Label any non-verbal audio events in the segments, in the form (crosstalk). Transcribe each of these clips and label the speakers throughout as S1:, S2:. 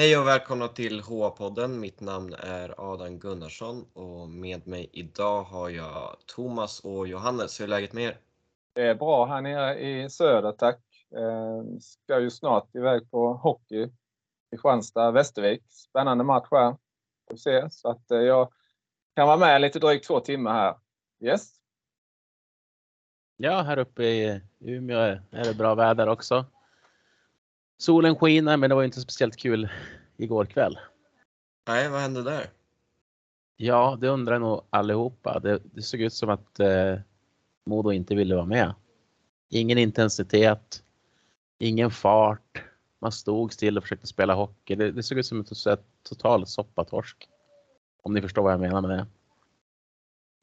S1: Hej och välkomna till HA-podden. Mitt namn är Adam Gunnarsson och med mig idag har jag Thomas och Johannes. Hur är läget med er?
S2: Det är bra här nere i söder, tack. Eh, ska ju snart iväg på hockey i Kristianstad, Västervik. Spännande match här. Får se. Så att eh, jag kan vara med lite drygt två timmar här. Yes.
S3: Ja, här uppe i Umeå är det bra väder också. Solen skiner, men det var inte speciellt kul igår kväll.
S1: Nej, vad hände där?
S3: Ja, det undrar nog allihopa. Det, det såg ut som att eh, Modo inte ville vara med. Ingen intensitet, ingen fart. Man stod still och försökte spela hockey. Det, det såg ut som ett total soppatorsk. Om ni förstår vad jag menar med det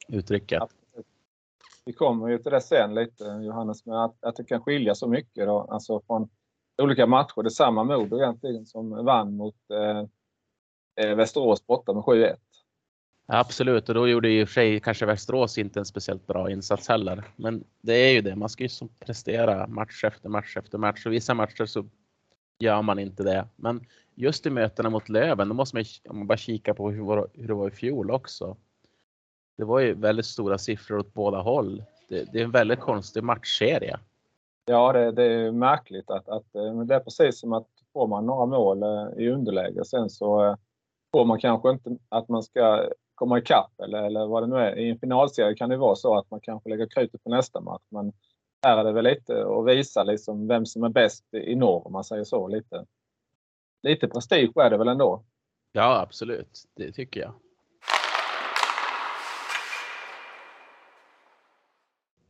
S3: uttrycket.
S2: Vi kommer ju till det sen lite Johannes, men att, att det kan skilja så mycket då, alltså från olika matcher. Det är samma Modo egentligen som vann mot eh, eh Västerås borta med 7-1.
S3: Absolut, och då gjorde ju för sig kanske Västerås inte en speciellt bra insats heller. Men det är ju det, man ska ju som prestera match efter match efter match och vissa matcher så gör man inte det. Men just i mötena mot Löven, då måste man, om man bara kika på hur, hur det var i fjol också. Det var ju väldigt stora siffror åt båda håll. Det, det är en väldigt konstig matchserie.
S2: Ja, det, det, är märkligt att, att eh, det är precis som att får man några mål eh, i underläge sen så eh, får man kanske inte att man ska komma ikapp eller, eller vad det nu är. I en finalserie kan det vara så att man kanske lägger krutet på nästa match. Men här är det väl lite att visa liksom vem som är bäst i norr om man säger så. Lite, lite prestige är det väl ändå?
S3: Ja, absolut. Det tycker jag.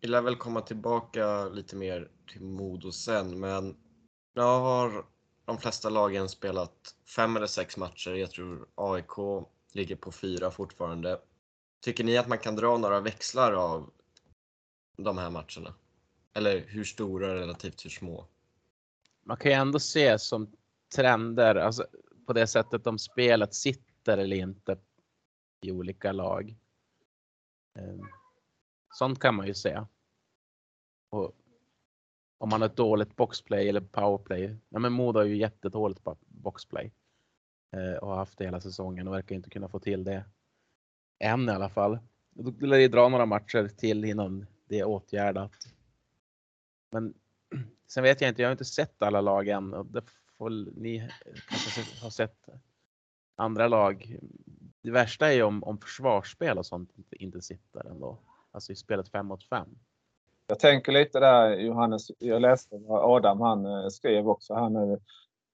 S1: Vi lär väl komma tillbaka lite mer till Modo sen, men nu har de flesta lagen spelat fem eller sex matcher. Jag tror AIK ligger på fyra fortfarande. Tycker ni att man kan dra några växlar av de här matcherna? Eller hur stora relativt hur små?
S3: Man kan ju ändå se som trender, alltså på det sättet om spelet sitter eller inte i olika lag. Ehm. Sånt kan man ju se. Och om man har ett dåligt boxplay eller powerplay. Ja, men Modo har ju jättedåligt boxplay eh, och har haft det hela säsongen och verkar inte kunna få till det. Än i alla fall. Då lär det dra några matcher till innan det är åtgärdat. Men (clears throat) sen vet jag inte, jag har inte sett alla lag än och det får ni kanske har sett andra lag. Det värsta är ju om, om försvarsspel och sånt inte, inte sitter ändå. Alltså i spelet 5 mot 5.
S2: Jag tänker lite där Johannes, jag läste vad Adam han eh, skrev också här nu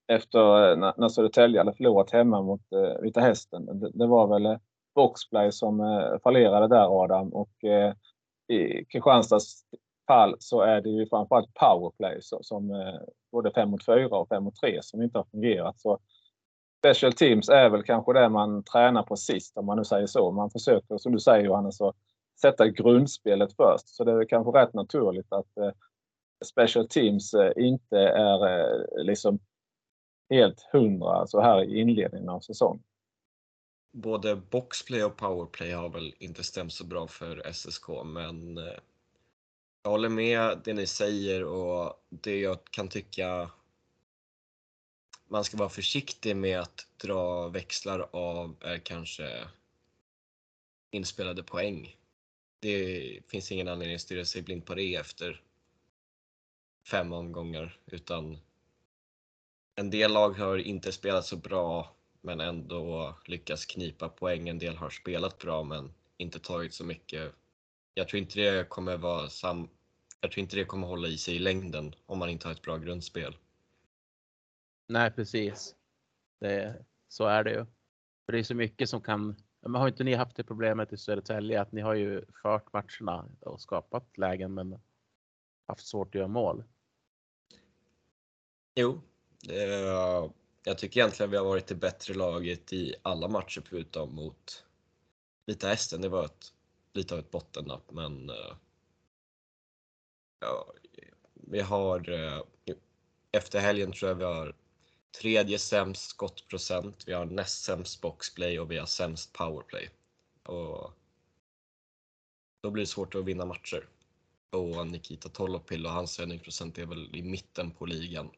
S2: efter eh, när Södertälje hade förlorat hemma mot eh, Vita Hästen. Det, det var väl eh, boxplay som fallerade där Adam och i Kristianstads fall så är det ju framförallt powerplay som både 5 mot 4 och 5 mot 3 som inte har fungerat. Så special teams är väl kanske det man tränar på sist om man nu säger så. Man försöker som du säger Johannes att sätta grundspelet först. Så det är kanske rätt naturligt att eh, special teams eh, inte är eh, liksom helt hundra så här i inledningen av säsongen.
S1: Både boxplay och powerplay har väl inte stämt så bra för SSK, men eh, jag håller med det ni säger och det jag kan tycka man ska vara försiktig med att dra växlar av är kanske inspelade poäng det finns ingen anledning att stirra sig blind på det efter fem omgångar utan en del lag har inte spelat så bra men ändå lyckats knipa poäng. En del har spelat bra men inte tagit så mycket. Jag tror inte det kommer vara sam jag tror inte det kommer hålla i sig i längden om man inte har ett bra grundspel.
S3: Nej, precis. Det, så är det ju. För det är så mycket som kan men har inte ni haft det problemet i Södertälje att ni har ju fört matcherna och skapat lägen men haft svårt att göra mål?
S1: Jo, är, jag tycker egentligen vi har varit det bättre laget i alla matcher förutom mot Vita Hästen. Det var ett, lite av ett bottennapp men eh, ja, vi har eh, efter helgen tror jag vi har tredje sämst skottprocent, vi har näst sämst boxplay och vi har sämst powerplay. Och då blir det svårt att vinna matcher. Och Nikita Tolopil och hans räddningsprocent är väl i mitten på ligan.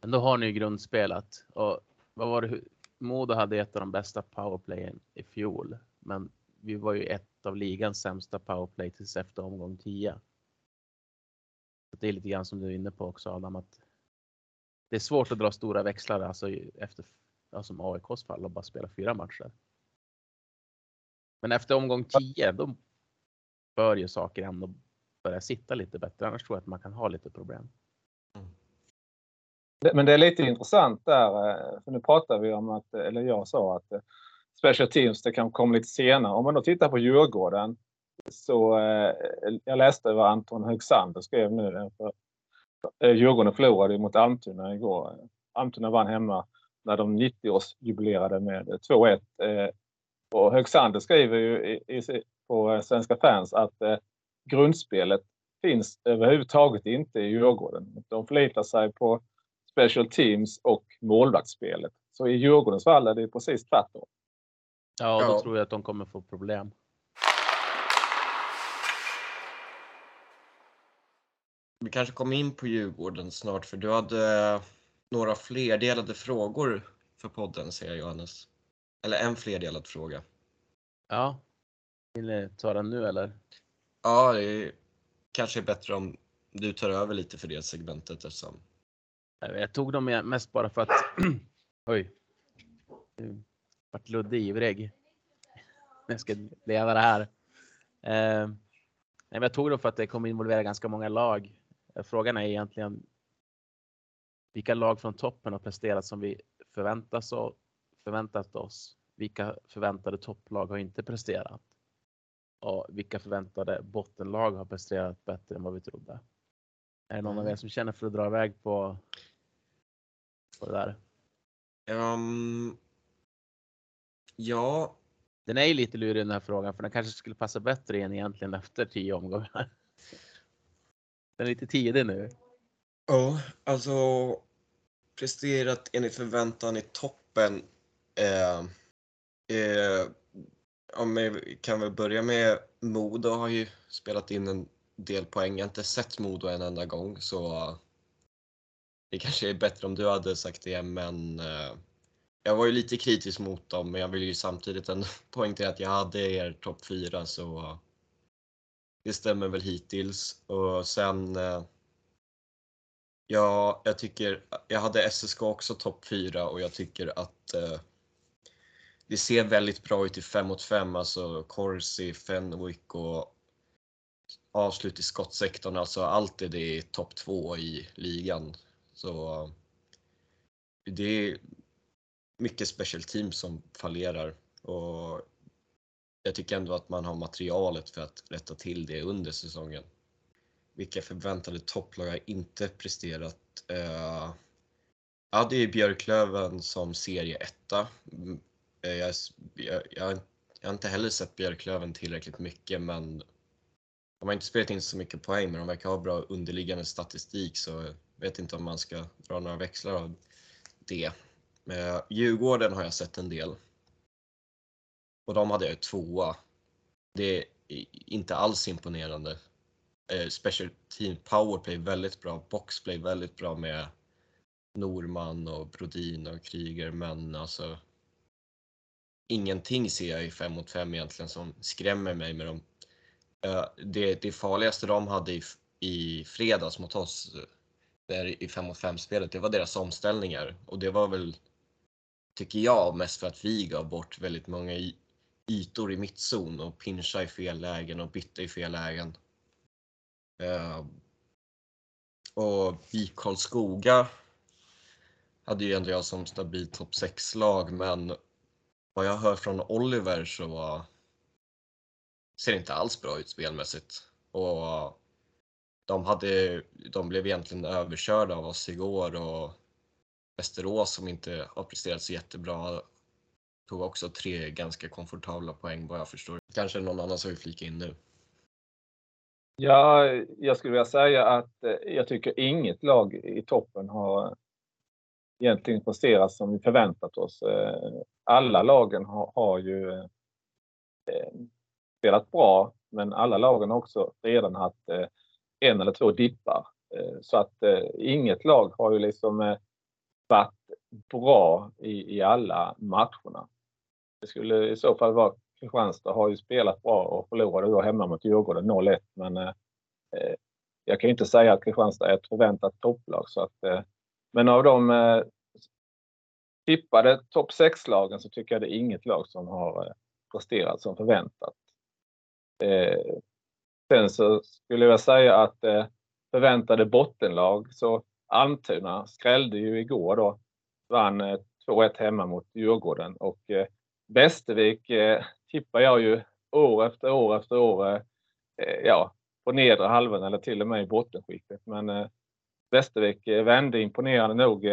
S3: Men då har ni ju grundspelat och vad var det? Modo hade ett av de bästa powerplayen i fjol, men vi var ju ett av ligans sämsta powerplay tills efter omgång 10. Det är lite grann som du är inne på också Adam, att det är svårt att dra stora växlar alltså efter, alltså ja, som AIKs fall och bara spela fyra matcher. Men efter omgång 10, då bör ju saker ändå börja sitta lite bättre. Annars tror jag att man kan ha lite problem. Mm.
S2: Men det är lite intressant där, eh, för nu pratar vi om att, eller jag sa att eh, special teams det kan komma lite senare. Om man då tittar på Djurgården så eh, jag läste vad Anton Högsander skrev nu. För, Djurgården förlorade mot Almtuna igår. Almtuna vann hemma när de 90-årsjubilerade med 2-1. Och Högsander skriver ju i, på Svenska fans att grundspelet finns överhuvudtaget inte i Djurgården. De förlitar sig på special teams och målvaktsspelet. Så i Djurgårdens fall är det precis tvärtom.
S3: Ja, då ja. tror jag att de kommer få problem.
S1: Vi kanske kommer in på Djurgården snart för du hade några flerdelade frågor för podden ser jag Johannes. Eller en flerdelad fråga.
S3: Ja. Vill ni ta den nu eller?
S1: Ja, det är kanske är bättre om du tar över lite för det segmentet eftersom
S3: jag tog dem mest bara för att... (clears throat) Oj. Vart Ludde ivrig. Jag ska leda det här. Eh, jag tog dem för att det kommer involvera ganska många lag. Frågan är egentligen vilka lag från toppen har presterat som vi förväntas och förväntat oss. Vilka förväntade topplag har inte presterat? Och vilka förväntade bottenlag har presterat bättre än vad vi trodde? Är det någon av er mm. som känner för att dra iväg på på det där?
S1: Um, ja.
S3: Den är ju lite lurig den här frågan för den kanske skulle passa bättre igen egentligen efter tio omgångar. Den är lite tidig nu.
S1: Ja, alltså presterat enligt förväntan i toppen. Eh, eh, om vi kan väl börja med Modo har ju spelat in en del poäng. Jag har inte sett Modo en enda gång så eh, det kanske är bättre om du hade sagt det, men eh, jag var ju lite kritisk mot dem, men jag vill ju samtidigt ändå (laughs) poängtera att jag hade er topp 4 så det stämmer väl hittills. Och sen eh, Ja, jag tycker, jag hade SSK också topp 4 och jag tycker att eh, det ser väldigt bra ut i 5 mot 5, alltså Corsi, Fenwick och avslut i skottsektorn, alltså allt är det topp 2 i ligan. Så det är mycket special team som fallerar och jag tycker ändå att man har materialet för att rätta till det under säsongen. Vilka förväntade topplag har inte presterat? Uh, ja, det är Björklöven som serieetta. Mm, eh, jag, jag, jag, jag har inte heller sett Björklöven tillräckligt mycket men de har inte spelat in så mycket poäng men de verkar ha bra underliggande statistik så jag vet inte om man ska dra några växlar av det. Uh, Djurgården har jag sett en del. Och de hade jag tvåa. Det är inte alls imponerande. Eh, special team powerplay väldigt bra, boxplay väldigt bra med Norman och Brodin och Kryger men alltså ingenting ser jag i 5 mot 5 egentligen som skrämmer mig med dem. Eh, det, det farligaste de hade i, i fredags mot oss där i 5 mot 5 spelet, det var deras omställningar och det var väl, tycker jag, mest för att vi gav bort väldigt många ytor i mittzon och pincha i fel lägen och bytte i fel lägen. Uh, och BIK Karlskoga hade ju ändå jag som stabil topp 6-lag men vad jag hör från Oliver så ser det inte alls bra ut spelmässigt. Och de, hade, de blev egentligen överkörda av oss igår och Västerås som inte har presterat så jättebra tog också tre ganska komfortabla poäng vad jag förstår. Kanske någon annan som vill flika in nu?
S2: Ja, jag skulle vilja säga att eh, jag tycker inget lag i toppen har egentligen presterat som vi förväntat oss. Eh, alla lagen har, har ju eh, spelat bra, men alla lagen har också redan haft eh, en eller två dippar. Eh, så att eh, inget lag har ju liksom eh, varit bra i, i alla matcherna. Det skulle i så fall vara Kristianstad har ju spelat bra och förlorade då hemma mot Djurgården 0-1 men eh, eh, jag kan inte säga att Kristianstad är ett förväntat topplag. Så att, eh, men av de eh, tippade topp 6-lagen så tycker jag det är inget lag som har eh, presterat som förväntat. Eh, sen så skulle jag säga att eh, förväntade bottenlag så Almtuna skrällde ju igår då. Vann eh, 2-1 hemma mot Djurgården och eh, Västervik eh, tippar jag ju år efter år efter år. Ja, på nedre halvan eller till och med i bottenskiktet. Men Västervik vände imponerande nog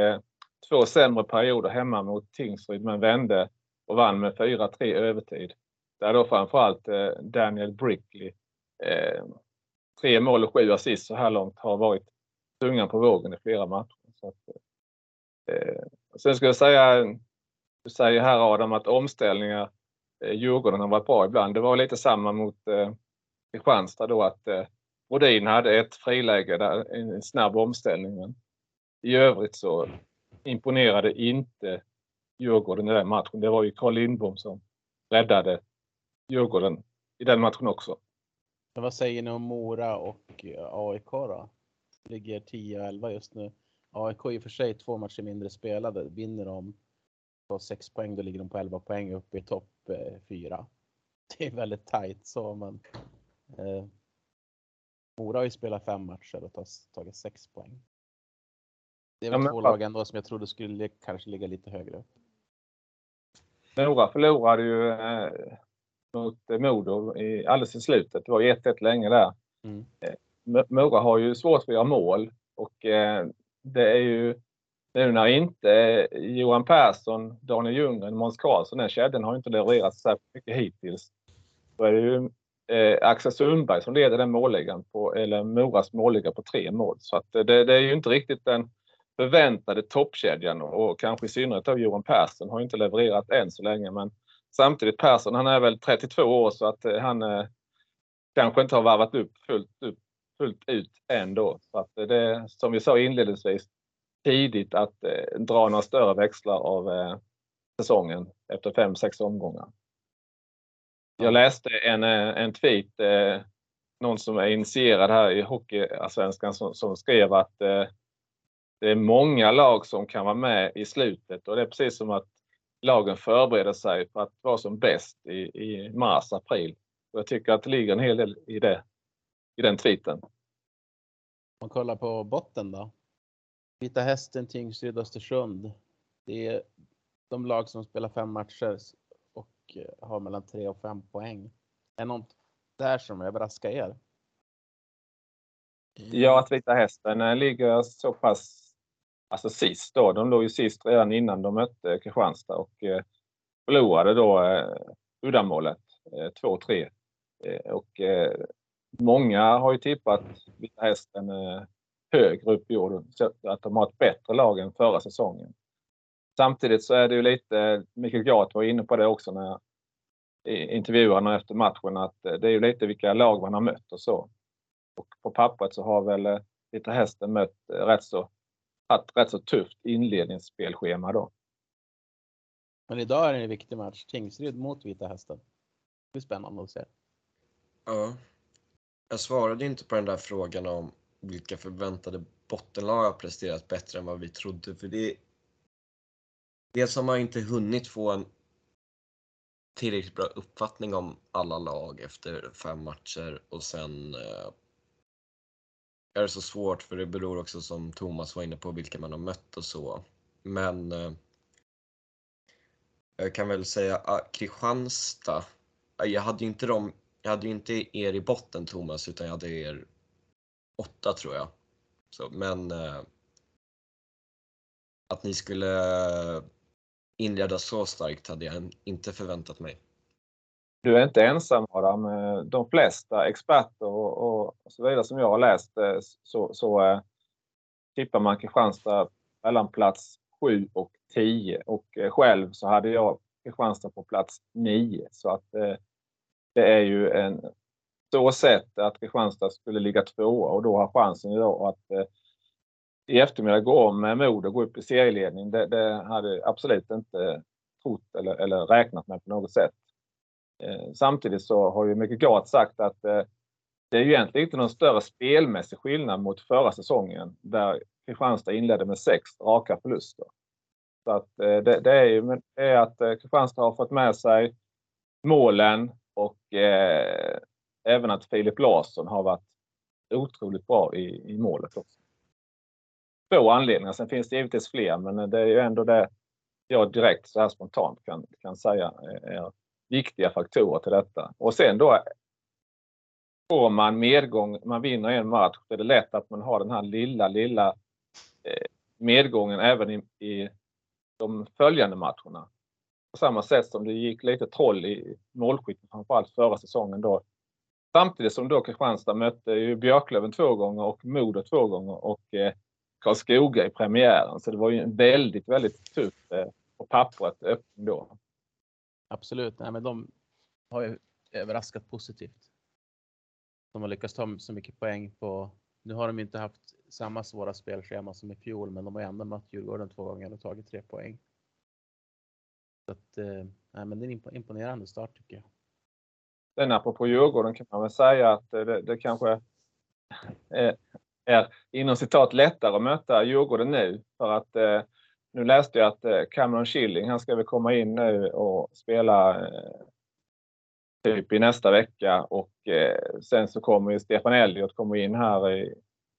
S2: två sämre perioder hemma mot Tingsryd men vände och vann med 4-3 övertid. Där då framförallt Daniel Brickley, tre mål och sju assist så här långt, har varit tungan på vågen i flera matcher. Så att, eh, sen ska jag säga, du säger här Adam att omställningar, eh, Djurgården har varit bra ibland. Det var lite samma mot eh, Kristianstad då att eh, Rodin hade ett friläge där, en snabb omställning. Men I övrigt så imponerade inte Djurgården i den matchen. Det var ju Carl Lindbom som räddade Djurgården i den matchen också.
S3: Vad säger ni om Mora och eh, AIK då? Ligger 10-11 just nu. AIK i och för sig två matcher mindre spelade. Vinner de på 6 poäng, då ligger de på 11 poäng uppe i topp 4. Eh, (laughs) det är väldigt tajt så, men Eh, Mora har ju spelat fem matcher och tagit sex poäng. Det är väl ja, två lag ändå som jag trodde skulle kanske ligga lite högre upp.
S2: Mora förlorade ju eh, mot Modo i, alldeles i slutet. Det var 1-1 länge där. Mm. Mora har ju svårt för att göra mål och eh, det är ju nu när inte eh, Johan Persson, Daniel Ljunggren, Måns Karlsson, den kedjan har inte levererat särskilt mycket hittills. Då är det ju eh, Axel Sundberg som leder den målligan på, eller Moras målliga på tre mål. Så att eh, det, det är ju inte riktigt den förväntade toppkedjan och kanske i synnerhet av Johan Persson har inte levererat än så länge. Men samtidigt Persson, han är väl 32 år så att eh, han eh, kanske inte har varvat upp fullt, upp, fullt ut än då. Så att det är som vi sa inledningsvis tidigt att eh, dra några större växlar av eh, säsongen efter fem sex omgångar. Jag läste en, eh, en tweet, eh, någon som är initierad här i Hockeyallsvenskan som, som skrev att eh, det är många lag som kan vara med i slutet och det är precis som att lagen förbereder sig för att vara som bäst i, i mars, april. Och jag tycker att det ligger en hel del i det, i den tweeten. Om
S3: man kollar på botten då. Vita Hästen, Tingsryd, Östersund. Det är de lag som spelar fem matcher och eh, har mellan 3 och 5 poäng. Är något där som överraskar er?
S2: Ja, att Vita Hästen eh, ligger så pass alltså sist då. De låg ju sist redan innan de mötte Kristianstad och eh, förlorade då uddamålet 2-3. Och många har ju tippat Vita Hästen eh, högre upp i år, så att de har ett bättre lag än förra säsongen. Samtidigt så är det ju lite, Mikael Gart var inne på det också när intervjuarna efter matchen, att eh, det är ju lite vilka lag man har mött och så. Och på pappret så har väl eh, Vita Hästen mött eh, rätt så, haft rätt så tufft inledningsspelschema då.
S3: Men idag är det en viktig match. Tingsryd mot Vita Hästen. Det blir spännande att se.
S1: Ja. Jag svarade inte på den där frågan om vilka förväntade bottenlag har presterat bättre än vad vi trodde. För det Dels har man inte hunnit få en tillräckligt bra uppfattning om alla lag efter fem matcher och sen eh, är det så svårt för det beror också som Thomas var inne på vilka man har mött och så. Men eh, jag kan väl säga ah, Kristianstad. Ah, jag hade ju inte dem, jag hade ju inte er i botten Thomas utan jag hade er åtta tror jag. Så, men eh, att ni skulle inleda så starkt hade jag inte förväntat mig.
S2: Du är inte ensam Adam. Eh, de flesta experter och, och så vidare som jag har läst eh, så, så eh, tippar man Kristianstad mellan plats 7 och 10 och eh, själv så hade jag Kristianstad på plats 9 så att eh, det är ju en så sett att Kristianstad skulle ligga tvåa och då har chansen idag att eh, i eftermiddag gå om med mod och gå upp i serieledning. Det, det hade absolut inte trott eller, eller räknat med på något sätt. Eh, samtidigt så har ju mycket Gart sagt att eh, det är ju egentligen inte någon större spelmässig skillnad mot förra säsongen där Kristianstad inledde med sex raka förluster. Så att eh, det, det är ju det är att eh, Kristianstad har fått med sig målen och eh, även att Filip Larsson har varit otroligt bra i, i målet också. Två anledningar. Sen finns det givetvis fler, men det är ju ändå det jag direkt så här spontant kan, kan säga eh, är viktiga faktorer till detta. Och sen då får man medgång, man vinner en match, det är det lätt att man har den här lilla, lilla eh, medgången även i, i de följande matcherna. På samma sätt som det gick lite troll i målskyttet framförallt förra säsongen då. Samtidigt som då Kristianstad mötte ju Björklöven två gånger och Modo två gånger och eh, Karlskoga i premiären. Så det var ju en väldigt, väldigt tuff eh, på pappret öppning då.
S3: Absolut, Nej, men de har ju överraskat positivt. De har lyckats ta så mycket poäng på. Nu har de inte haft samma svåra spelschema som i fjol, men de har ändå mött Djurgården två gånger och tagit tre poäng. Så att, eh, nej, men det är en imponerande start tycker jag.
S2: Sen apropå Djurgården kan man väl säga att det, det kanske är, är inom citat lättare att möta Djurgården nu för att eh, nu läste jag att eh, Cameron Schilling, han ska väl komma in nu och spela eh, typ i nästa vecka och eh, sen så kommer ju Stefan Elliot komma in här i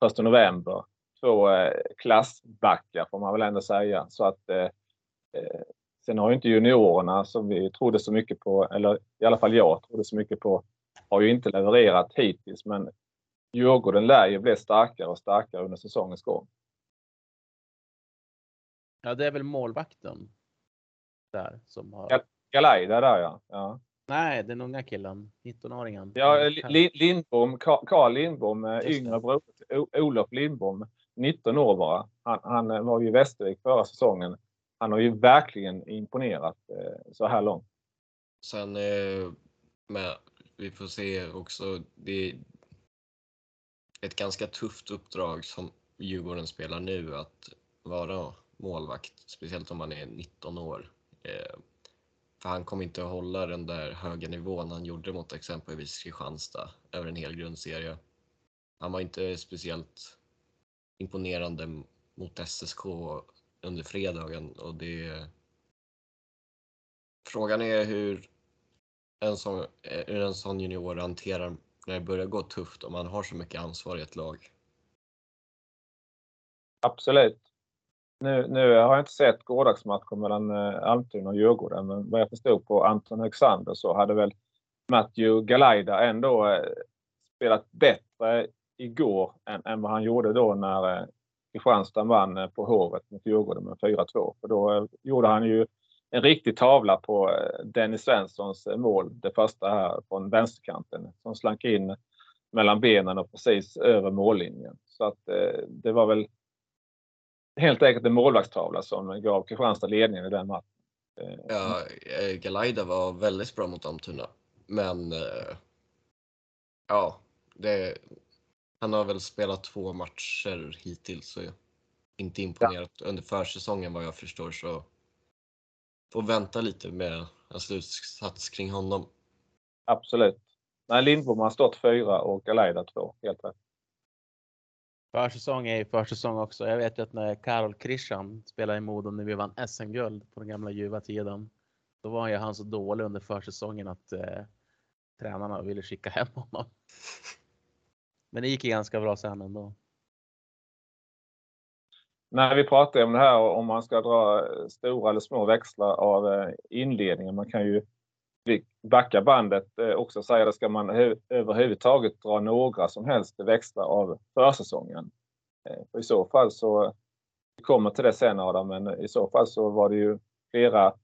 S2: 1 november. Två eh, klassbackar får man väl ändå säga. Så att eh, Sen har ju inte juniorerna som vi trodde så mycket på, eller i alla fall jag trodde så mycket på, har ju inte levererat hittills. Men Djurgården lär ju bli starkare och starkare under säsongens gång.
S3: Ja, det är väl målvakten. Där som har.
S2: Galaida där ja. ja.
S3: Nej, den unga killen, 19-åringen.
S2: Ja, Lindbom, Carl Lindbom, eh, yngre bror Olof Lindbom, 19 år bara. Han, han var ju i Västervik förra säsongen. Han har ju verkligen imponerat eh, så här långt.
S1: Sen eh, med, vi får se också, det är ett ganska tufft uppdrag som Djurgården spelar nu att vara målvakt, speciellt om man är 19 år. Eh, för han kommer inte att hålla den där höga nivån han gjorde mot exempelvis Kristianstad över en hel grundserie. Han var inte speciellt imponerande mot SSK under fredagen och det... Frågan är hur en sån, hur en sån junior hanterar när det börjar gå tufft om man har så mycket ansvar i ett lag.
S2: Absolut. Nu, nu har jag inte sett gårdagsmatchen mellan eh, Almtuna och Djurgården, men vad jag förstod på Anton Högsander så hade väl Matthew Galaida ändå eh, spelat bättre igår än, än vad han gjorde då när eh, Kristianstad vann på Hovet mot Djurgården med 4-2. För då gjorde han ju en riktig tavla på Dennis Svenssons mål, det första här från vänsterkanten som slank in mellan benen och precis över mållinjen. Så att det var väl helt enkelt en målvaktstavla som gav Kristianstad ledningen i den matchen.
S1: Eh, ja, eh, Galaida var väldigt bra mot Almtuna. Men eh, ja, det, han har väl spelat två matcher hittills så inte imponerat ja. under försäsongen vad jag förstår så får vänta lite med en slutsats kring honom.
S2: Absolut. Nej, Lindbom har stått fyra och Galaida två, helt rätt.
S3: Försäsong är ju försäsong också. Jag vet ju att när Karol Krishan spelade i Modo när vi vann SM-guld på den gamla ljuva tiden. Då var ju han så dålig under försäsongen att eh, tränarna ville skicka hem honom. (laughs) Men det gick ju ganska bra sen ändå.
S2: När vi pratar om det här om man ska dra eh, stora eller små växlar av eh, inledningen. Man kan ju backa bandet eh, också och säga det ska man överhuvudtaget dra några som helst växlar av försäsongen. För I så fall så, vi kommer till det sen Adam, men i så fall så var det ju flera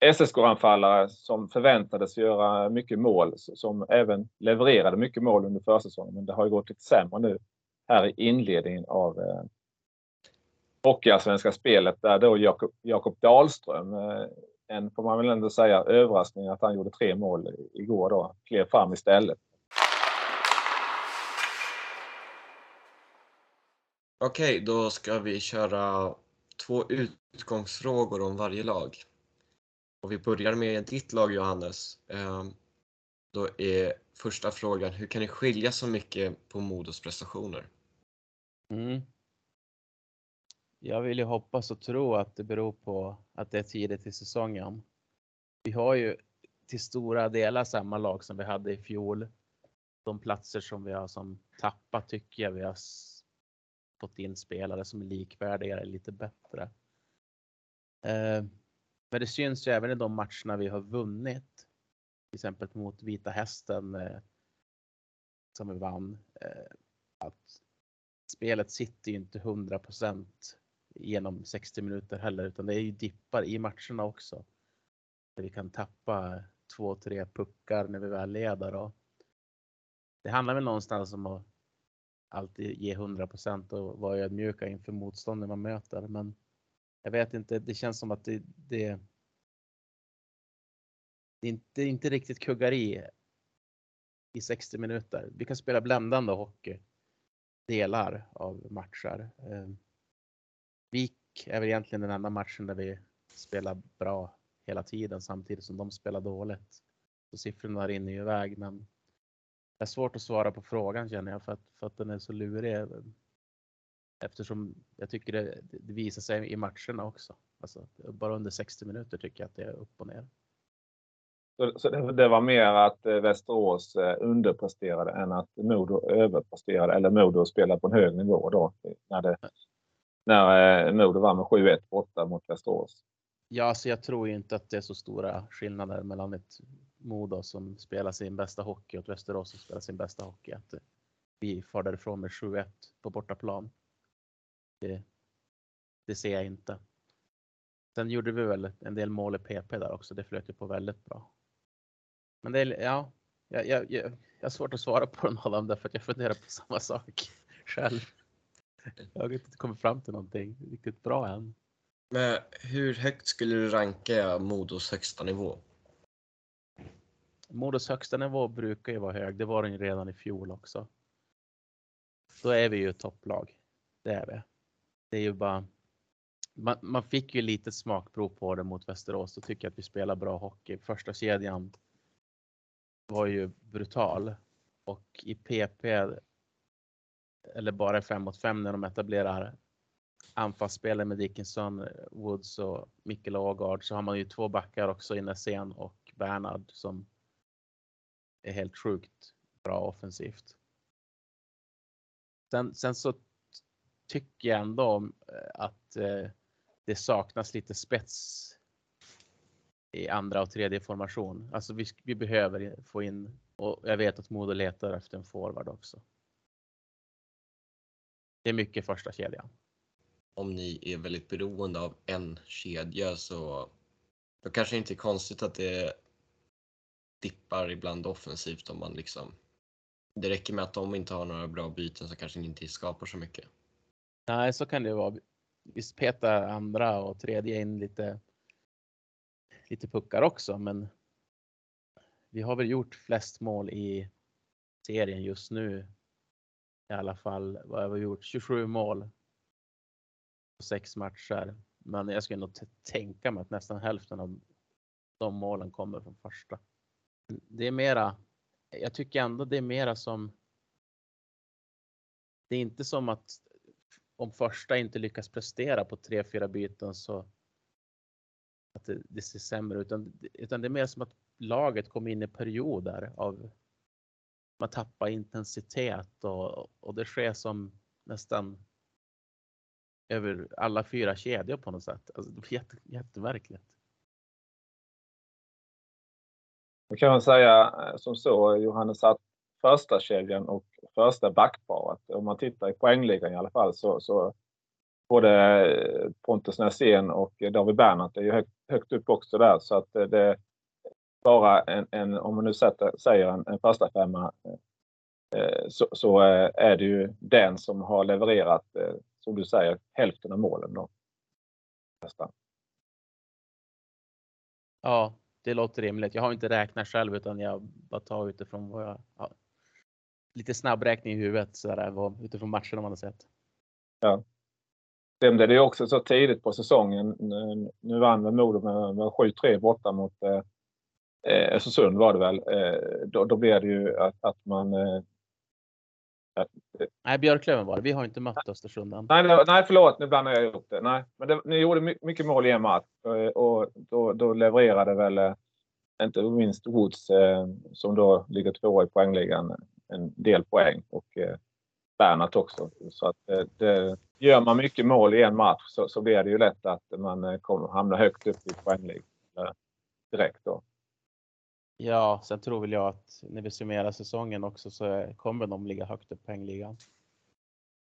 S2: SSK-anfallare som förväntades göra mycket mål, som även levererade mycket mål under försäsongen. Men det har ju gått lite sämre nu här i inledningen av eh, Hockeyallsvenska spelet där då Jakob, Jakob Dahlström eh, en, får man väl ändå säga, överraskning att han gjorde tre mål igår då. Klev fram istället.
S1: Okej, då ska vi köra två utgångsfrågor om varje lag. Och vi börjar med ditt lag Johannes. Ehm, då är första frågan, hur kan det skilja så mycket på Modos prestationer?
S3: Mm. Jag vill ju hoppas och tro att det beror på att det är tidigt i säsongen. Vi har ju till stora delar samma lag som vi hade i fjol. De platser som vi har som tappat tycker jag vi har fått in spelare som är likvärdiga eller lite bättre. Ehm, men det syns ju även i de matcherna vi har vunnit. Till exempel mot Vita Hästen eh, som vi vann. eh, Att spelet sitter ju inte 100% genom 60 minuter heller, utan det är ju dippar i matcherna också. Där vi kan tappa två, tre puckar när vi väl leder. Och det handlar väl någonstans om att alltid ge 100% och vara ödmjuka inför motståndet man möter. Men jag vet inte, det känns som att det, det, det är inte, inte riktigt kuggar i i 60 minuter. Vi kan spela bländande hockey delar av matcher. Eh, Vik är väl egentligen den enda matchen där vi spelar bra hela tiden samtidigt som de spelar dåligt. Så siffrorna rinner ju iväg men det är svårt att svara på frågan känner jag för att, för att den är så lurig. Eftersom jag tycker det, det visar sig i matcherna också. Alltså, bara under 60 minuter tycker jag att det är upp och ner.
S2: Så, så det, det var mer att eh, Västerås eh, underpresterade än att Modo överpresterade eller Modo spelade på en hög nivå då. När, det, när eh, Modo var med 7-1 borta mot Västerås.
S3: Ja, alltså jag tror inte att det är så stora skillnader mellan ett Modo som spelar sin bästa hockey och ett Västerås som spelar sin bästa hockey. Att vi far därifrån med 7-1 på bortaplan. Det, det ser jag inte. Sen gjorde vi väl en del mål i PP där också. Det flöt ju på väldigt bra. Men det är, ja, jag, jag, jag, jag har svårt att svara på av dem därför att jag funderar på samma sak (laughs) själv. Jag har inte kommit fram till någonting riktigt bra än.
S1: Men hur högt skulle du ranka Modos högsta nivå?
S3: Modos högsta nivå brukar ju vara hög. Det var den ju redan i fjol också. Då är vi ju topplag. Det är vi. Det är ju bara. Man, man fick ju lite smakprov på det mot Västerås. och tycker att vi spelar bra hockey. Första kedjan var ju brutal och i PP eller bara 5 mot 5 när de etablerar anfallsspelare med Dickinson, Woods och Mikkel Ågard så har man ju två backar också i Nässén och Bernhard som är helt sjukt bra offensivt. Sen, sen så tycker jag ändå eh, att eh, det saknas lite spets i andra och tredje formation. Alltså vi, vi behöver få in och jag vet att Modo letar efter en forward också. Det är mycket första kedjan.
S1: Om ni är väldigt beroende av en kedja så då kanske det inte är konstigt att det dippar ibland offensivt om man liksom det räcker med att de inte har några bra byten så kanske ni inte skapar så mycket.
S3: Nej, så kan det vara. Visst petar andra och tredje in lite lite puckar också, men vi har väl gjort flest mål i serien just nu. I alla fall, vad har vi gjort? 27 mål. På sex matcher. Men jag skulle nog tänka mig att nästan hälften av de målen kommer från första. Det är mera, jag tycker ändå det är mera som. Det är inte som att om första inte lyckas prestera på tre, fyra byten så att det, det, ser sämre ut, utan, utan det är mer som att laget kommer in i perioder av man tappar intensitet och, och det sker som nästan över alla fyra kedjor på något sätt. Alltså, det blir jätte, jättemärkligt.
S2: Då kan man säga eh, som så Johannes att första kedjan och första backparet, om man tittar i poängligan i alla fall så, så både Pontus Näsén och David Bernhardt är ju högt, högt upp också där så att det är bara en, en om man nu sätter, säger en, en första femma eh, så, så, eh, är det ju den som har levererat, eh, som du säger, hälften av målen då. Nästan.
S3: Ja, det låter rimligt. Jag har inte räknat själv utan jag bara tar utifrån vad jag lite snabbräkning i huvudet så där, utifrån matcherna man har sett.
S2: Ja. Sen blev det ju också så tidigt på säsongen. Nu, nu vann väl Modo med, med 7-3 borta mot eh, eh, Östersund var det väl. Eh, då, då blev det ju att, att man... Eh,
S3: Nej, Björklöven var det. Vi har inte mött Östersund än.
S2: nej, det- nej, förlåt, nu blandar jag ihop det. Nej, men det, ni gjorde my- mycket mål i en match eh, och då, då levererade väl eh, inte minst Woods eh, som då ligger tvåa i poängligan en del poäng och eh, Bernhardt också. Så att eh, det, gör man mycket mål i en match så, så blir det ju lätt att man eh, kommer hamna högt upp i poängligan eh, direkt då.
S3: Ja, sen tror väl jag att när vi summerar säsongen också så kommer de ligga högt upp i poängligan.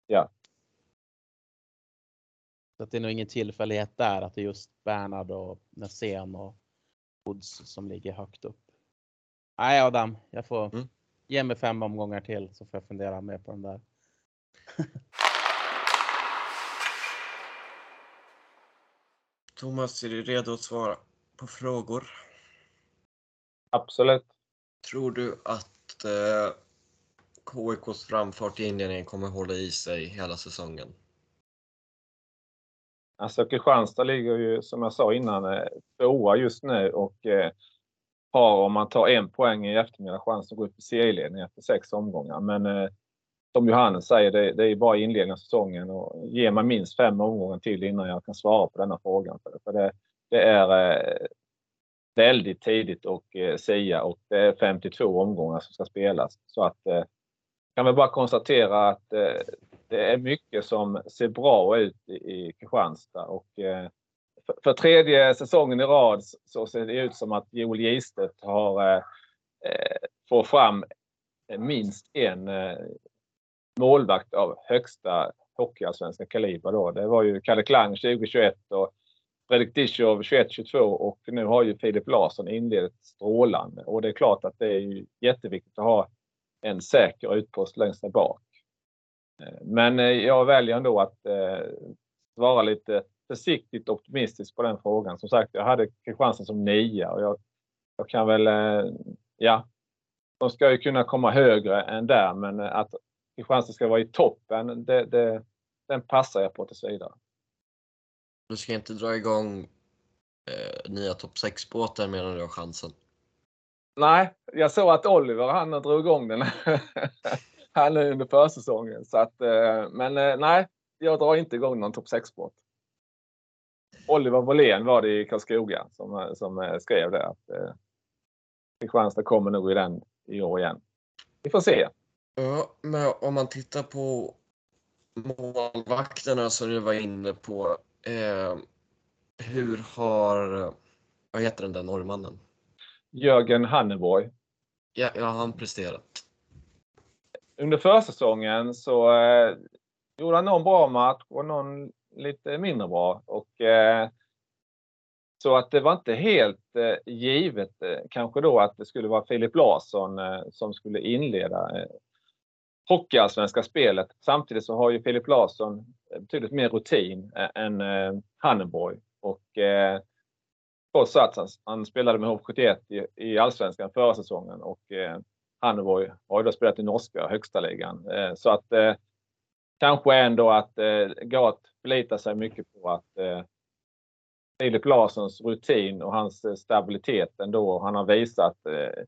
S2: Ja.
S3: Så att det är nog ingen tillfällighet där att det är just Bernhard och Nässén och Woods som ligger högt upp. Nej Adam, jag får
S1: Mm.
S3: Ge mig fem omgångar till så får jag fundera mer på den där. (laughs)
S1: Thomas, är du redo att svara på frågor?
S2: Absolut.
S1: Tror du att eh, KIKs framfart i inledningen kommer hålla i sig hela säsongen?
S2: Alltså Kristianstad ligger ju som jag sa innan eh, tvåa just nu och eh, har om man tar en poäng i eftermiddag chans att gå upp i serieledning efter sex omgångar. Men eh, som Johannes säger, det, det är bara inledningen av säsongen och ge mig minst fem omgångar till innan jag kan svara på denna frågan. För, för det, det är eh, väldigt tidigt och eh, sia och det är 52 omgångar som ska spelas. Så att eh, kan vi bara konstatera att eh, det är mycket som ser bra ut i, i Kristianstad och eh, för, tredje säsongen i rad så- ser det ut som att Joel Gistet har eh, eh, får fram eh, minst en eh, målvakt av högsta hockeyallsvenska kaliber då. Det var ju Kalle Klang 2021 och Fredrik Dischow 21-22 och nu har ju Filip Larsson inlett strålande och det är klart att det är ju jätteviktigt att ha en säker utpost längst där bak. Eh, men jag väljer ändå att eh, svara lite försiktigt optimistisk på den frågan. Som sagt, jag hade Kristianstad som nia och jag, jag kan väl, eh, ja, de ska ju kunna komma högre än där men eh, att Kristianstad ska vara i toppen, det, det, den passar jag på tills vidare.
S1: Du ska inte dra igång eh, nya topp 6-båtar medan du har chansen.
S2: Nej, jag såg att Oliver han drog igång den (laughs) han är under försäsongen. Så att, eh, men nej, jag drar inte igång någon topp 6-båt. Oliver Wåhlén var det i Karlskoga som, som eh, skrev det. Att eh, Kristianstad kommer nog i den i år igen. Vi får se.
S1: Ja, men om man tittar på målvakterna som du var inne på. Eh, hur har, vad heter den där norrmannen?
S2: Jörgen Hanneborg.
S1: Ja, ja, han presterat.
S2: Under försäsongen så eh, gjorde han någon bra match och någon lite mindre bra. Och, eh, så att det var inte helt eh, givet eh, kanske då att det skulle vara Filip Larsson eh, som skulle inleda eh, hockeyallsvenska spelet. Samtidigt så har ju Filip Larsson eh, betydligt mer rutin än eh, Hanneborg. Och eh, trots att han, han spelade med HV71 i, i allsvenskan förra säsongen och eh, Hanneborg har ju då spelat i norska högsta ligan. Eh, så att eh, kanske ändå att eh, Gat förlitar sig mycket på att eh, Filip Larssons rutin och hans eh, stabilitet ändå. Han har visat eh,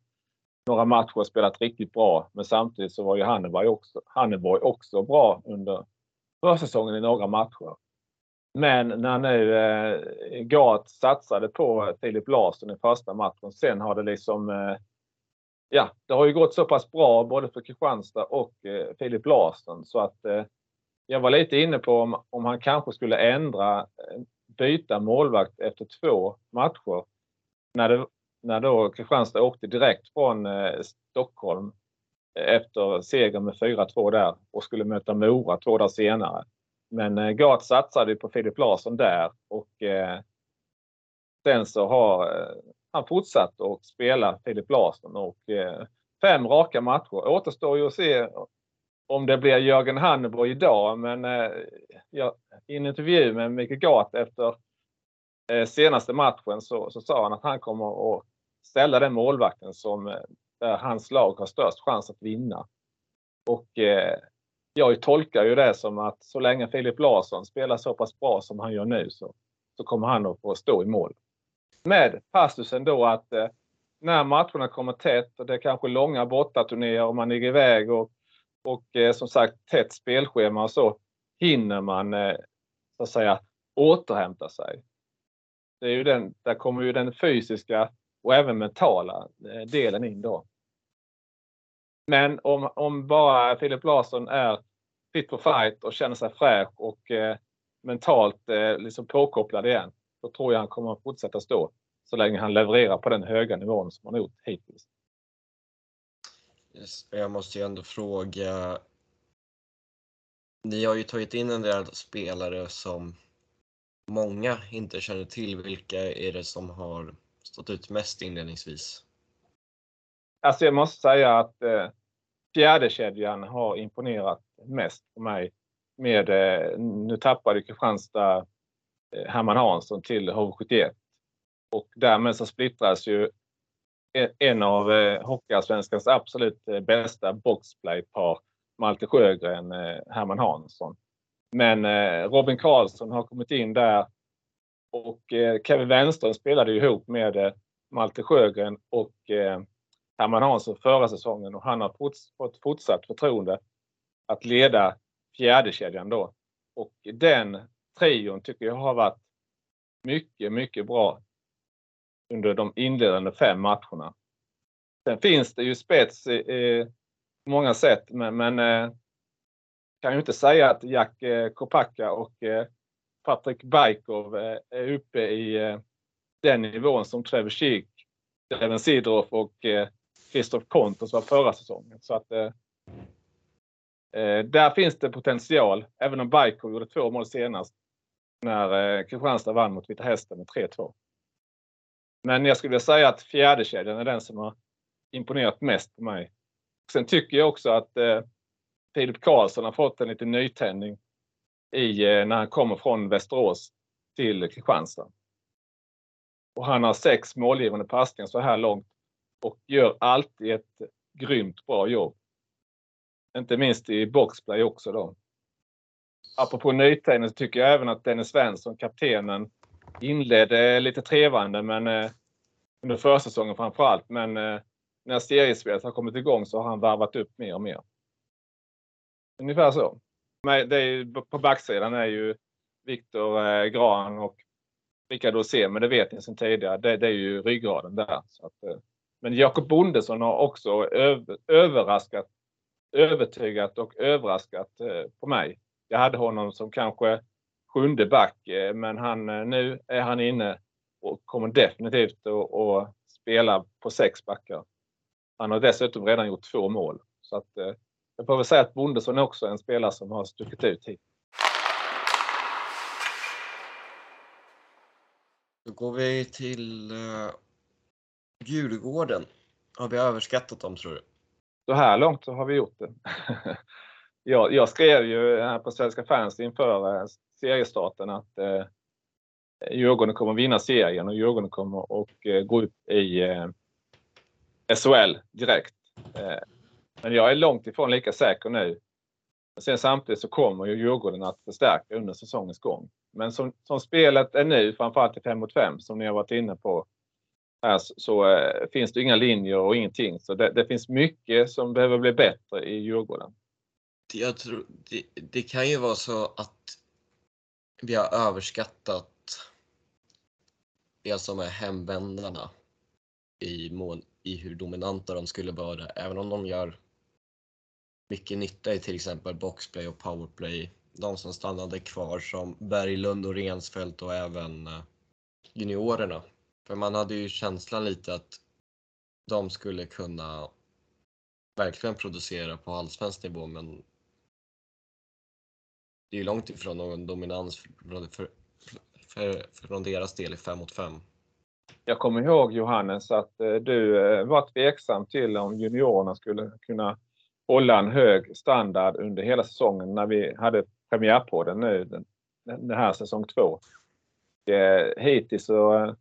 S2: några matcher och spelat riktigt bra. Men samtidigt så var ju Hanneborg också, Hanneborg också bra under försäsongen i några matcher. Men när nu eh, Gat satsade på Filip Larsson i första matchen, sen har det liksom eh, ja, det har ju gått så pass bra både för Kristianstad och eh, Filip Larsson så att eh, jag var lite inne på om, om han kanske skulle ändra, eh, byta målvakt efter två matcher. När, det, när då Kristianstad åkte direkt från eh, Stockholm eh, efter seger med 4-2 där och skulle möta Mora två dagar senare. Men eh, Gart satsade på Filip Larsson där och eh, sen så har eh, han fortsatt att spela Filip Larsson och eh, fem raka matcher. Återstår ju att se om det blir Jörgen Hanneborg idag, men eh, jag, i en intervju med Micke Gat efter eh, senaste matchen så, så sa han att han kommer att ställa den målvakten som eh, där hans lag har störst chans att vinna. Och eh, jag tolkar ju det som att så länge Filip Larsson spelar så pass bra som han gör nu så, så kommer han att få stå i mål. Med passusen då att eh, när matcherna kommer tätt och det är kanske långa bortaturnéer och man ligger iväg och, och eh, som sagt tätt spelschema och så hinner man eh, så att säga återhämta sig. Det är ju den, där kommer ju den fysiska och även mentala eh, delen in då. Men om, om bara Filip Larsson är fit for fight och känner sig fräsch och eh, mentalt eh, liksom påkopplad igen, då tror jag han kommer att fortsätta stå så länge han levererar på den höga nivån som han gjort hittills.
S1: Jag måste ju ändå fråga. Ni har ju tagit in en del spelare som många inte känner till. Vilka är det som har stått ut mest inledningsvis?
S2: Alltså jag måste säga att eh, fjärdekedjan har imponerat mest på mig. Med, eh, nu tappade Kristianstad eh, Herman Hansson till HV71 och därmed så splittras ju en av eh, Hockeyallsvenskans absolut eh, bästa boxplaypar, Malte Sjögren, eh, Herman Hansson. Men Robin Karlsson har kommit in där och Kevin Wenström spelade ihop med Malte Sjögren och Herman Hansson förra säsongen och han har fått fortsatt förtroende att leda fjärdekedjan då. Och den trion tycker jag har varit mycket, mycket bra under de inledande fem matcherna. Sen finns det ju spets på många sätt, men, men eh, kan ju inte säga att Jack eh, Kopacka och eh, Patrik Bajkov eh, är uppe i eh, den nivån som Trevor Schick, Devin Sidroff och eh, Christoph Kontos var förra säsongen. Så att, eh, eh, där finns det potential, även om Bajkov gjorde två mål senast när eh, Kristianstad vann mot Vita Hästen med 3-2. Men jag skulle säga att fjärdekedjan är den som har imponerat mest på mig. Sen tycker jag också att eh, Filip Karlsson har fått en liten nytändning i, eh, när han kommer från Västerås till Kristianstad. Och han har sex målgivande passningar så här långt och gör alltid ett grymt bra jobb. Inte minst i boxplay också då. Apropå nytändning så tycker jag även att Dennis Svensson, kaptenen, inledde lite trevande men eh, under försäsongen framförallt. Men eh, när seriespelet har kommit igång så har han varvat upp mer och mer. Ungefär så. Men det är, på backsidan är ju Viktor eh, Gran och Rickard Rosén, men det vet ni sedan tidigare. Det, det är ju ryggraden där. Så att, eh, men Jakob Bondesson har också över, överraskat, övertygat och överraskat eh, på mig. Jag hade honom som kanske sjunde back, eh, men han, eh, nu är han inne och kommer definitivt att spela på sex backar. Han har dessutom redan gjort två mål. Så att, eh, jag får väl säga att Bondesson är också en spelare som har stuckit ut hit.
S1: Då går vi till uh, Djurgården. Har vi överskattat dem tror du?
S2: Så här långt så har vi gjort det. (laughs) jag, jag skrev ju här på Svenska fans inför seriestarten att eh, Djurgården kommer vinna serien och Djurgården kommer och eh, gå upp i eh, SHL direkt. Eh, men jag är långt ifrån lika säker nu. Sen samtidigt så kommer ju Djurgården att förstärka under säsongens gång. Men som, som spelet är nu, framförallt i 5 mot 5 som ni har varit inne på, här, så, så eh, finns det inga linjer och ingenting. Så det, det, finns mycket som behöver bli bättre i Djurgården.
S1: Jag tror, det, det kan ju vara så att vi har överskattat det som är hemvändarna i, mån, i hur dominanta de skulle vara. Även om de gör mycket nytta i till exempel boxplay och powerplay. De som stannade kvar som Berglund och Rensfeldt och även eh, juniorerna. För man hade ju känslan lite att de skulle kunna verkligen producera på allsvensk nivå men det är långt ifrån någon dominans för, för, för, från deras del i 5 mot 5.
S2: Jag kommer ihåg Johannes att eh, du eh, var tveksam till om juniorerna skulle kunna hålla en hög standard under hela säsongen när vi hade premiärpodden nu den, den här säsong två. Hittills så eh,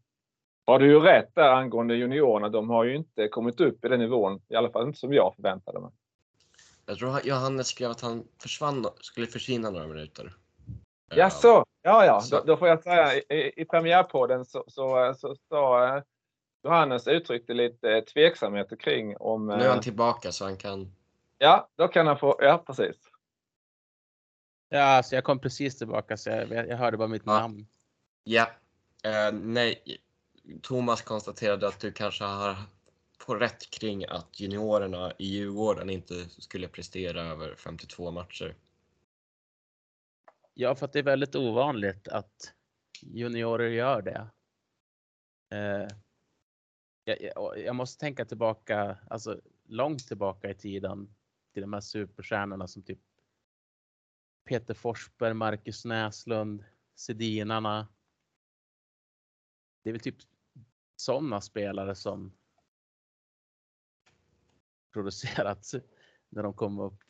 S2: har du ju rätt där angående juniorerna. De har ju inte kommit upp i den nivån, i alla fall inte som jag förväntade mig.
S1: Jag tror Johannes skrev att han försvann, skulle försvinna några minuter.
S2: Jaså? Ja, ja. Då, då, får jag säga i, i premiärpodden så, så, så, så uh, Johannes uttryckte lite tveksamheter kring om...
S1: Nu är han tillbaka så han kan...
S2: Ja, då kan han få... Ja, precis.
S3: Ja, alltså jag kom precis tillbaka så jag, jag hörde bara mitt
S1: Ja.
S3: namn.
S1: Ja. Eh, nej, Thomas konstaterade att du kanske har på rätt kring att juniorerna i Djurgården inte skulle prestera över 52 matcher.
S3: Ja, för att det är väldigt ovanligt att juniorer gör det. Eh, jag, jag, jag måste tänka tillbaka, alltså långt tillbaka i tiden till de här superstjärnorna som typ Peter Forsberg, Marcus Näslund, Sedinarna. Det är väl typ sådana spelare som producerats när de kom upp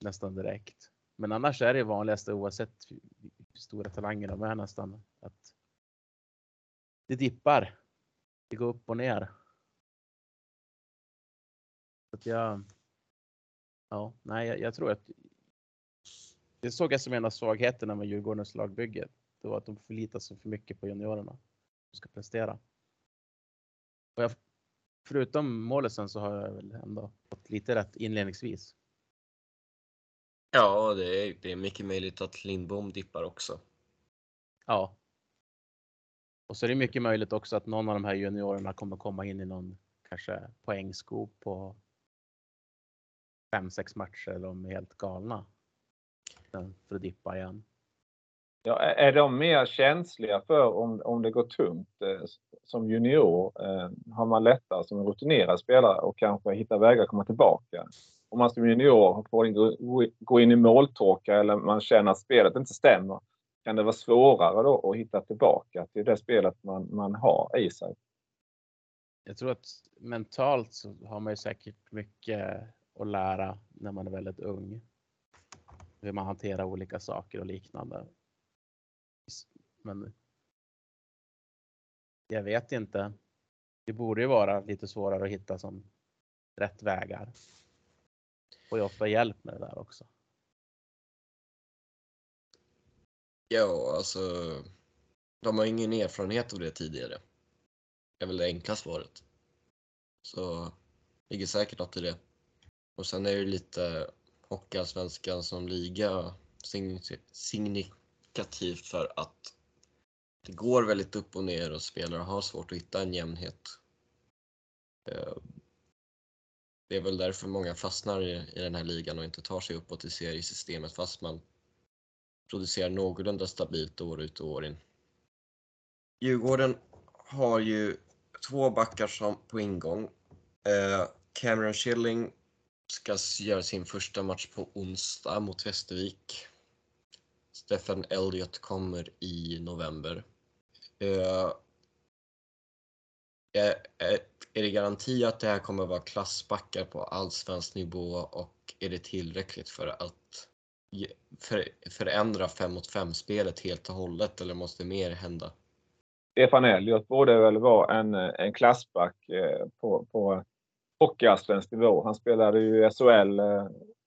S3: nästan direkt. Men annars är det vanligaste oavsett hur stora talanger de är nästan att det dippar. Det går upp och ner. Så att jag, ja, nej, jag, jag tror att det såg jag som en av svagheterna med Djurgårdens lagbygge. Det var att de förlitar sig för mycket på juniorerna som ska prestera. Och jag, förutom målisen så har jag väl ändå fått lite rätt inledningsvis.
S1: Ja, det är, det är mycket möjligt att Lindbom dippar också.
S3: Ja. Och så är det mycket möjligt också att någon av de här juniorerna kommer komma in i någon kanske poängskop på fem, sex matcher eller de är helt galna. För att dippa igen.
S2: Ja, är de mer känsliga för om, om det går tungt eh, som junior? Eh, har man lättare som rutinerad spelare och kanske hitta vägar att komma tillbaka? Om man som junior får in, gå- gå in i måltorka eller man känner att spelet inte stämmer, kan det vara svårare då att hitta tillbaka till det spelet man, man har i sig?
S3: Jag tror att mentalt så har man ju säkert mycket att lära när man är väldigt ung. Hur man hanterar olika saker och liknande. Men jag vet inte. Det borde ju vara lite svårare att hitta som rätt vägar. Får jag får hjälp med det där också.
S1: Ja, alltså. De har ingen erfarenhet av det tidigare. Det är väl det enkla svaret. Så ligger säkert något i det. Och sen är det lite Hockeyallsvenskan som liga signifikativ signifikativt för att det går väldigt upp och ner och spelare har svårt att hitta en jämnhet. Eh, det är väl därför många fastnar i, den här ligan och inte tar sig uppåt i seriesystemet fast man producerar någorlunda stabilt år ut och år in. Djurgården har ju två backar som på ingång. Eh, Cameron Schilling ska göra sin första match på onsdag mot Västervik. Stefan Elliot kommer i november. Är, är, det garanti att det här kommer vara klassbackar på allsvensk nivå och är det tillräckligt för att för, förändra 5 mot 5 spelet helt och hållet eller måste mer hända?
S2: Stefan Elliot borde väl vara en, en klassback på, på hockeyallsvensk nivå. Han spelade ju i SHL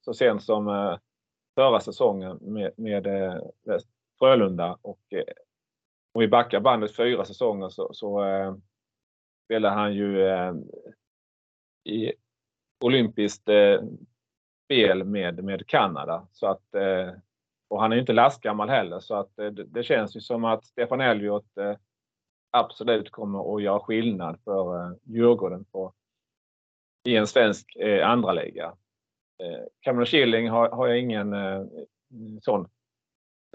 S2: så sent som förra säsongen med, med Frölunda. Och om vi backar bandet fyra säsonger så, så eh, spelade han ju eh, i olympiskt eh, spel med, med Kanada. Så att, eh, och han är ju inte lastgammal heller så att eh, det, det känns ju som att Stefan Elliot eh, absolut kommer att göra skillnad för eh, Djurgården på, i en svensk eh, andra liga. Eh, Cameron Schilling har, har jag ingen eh, sån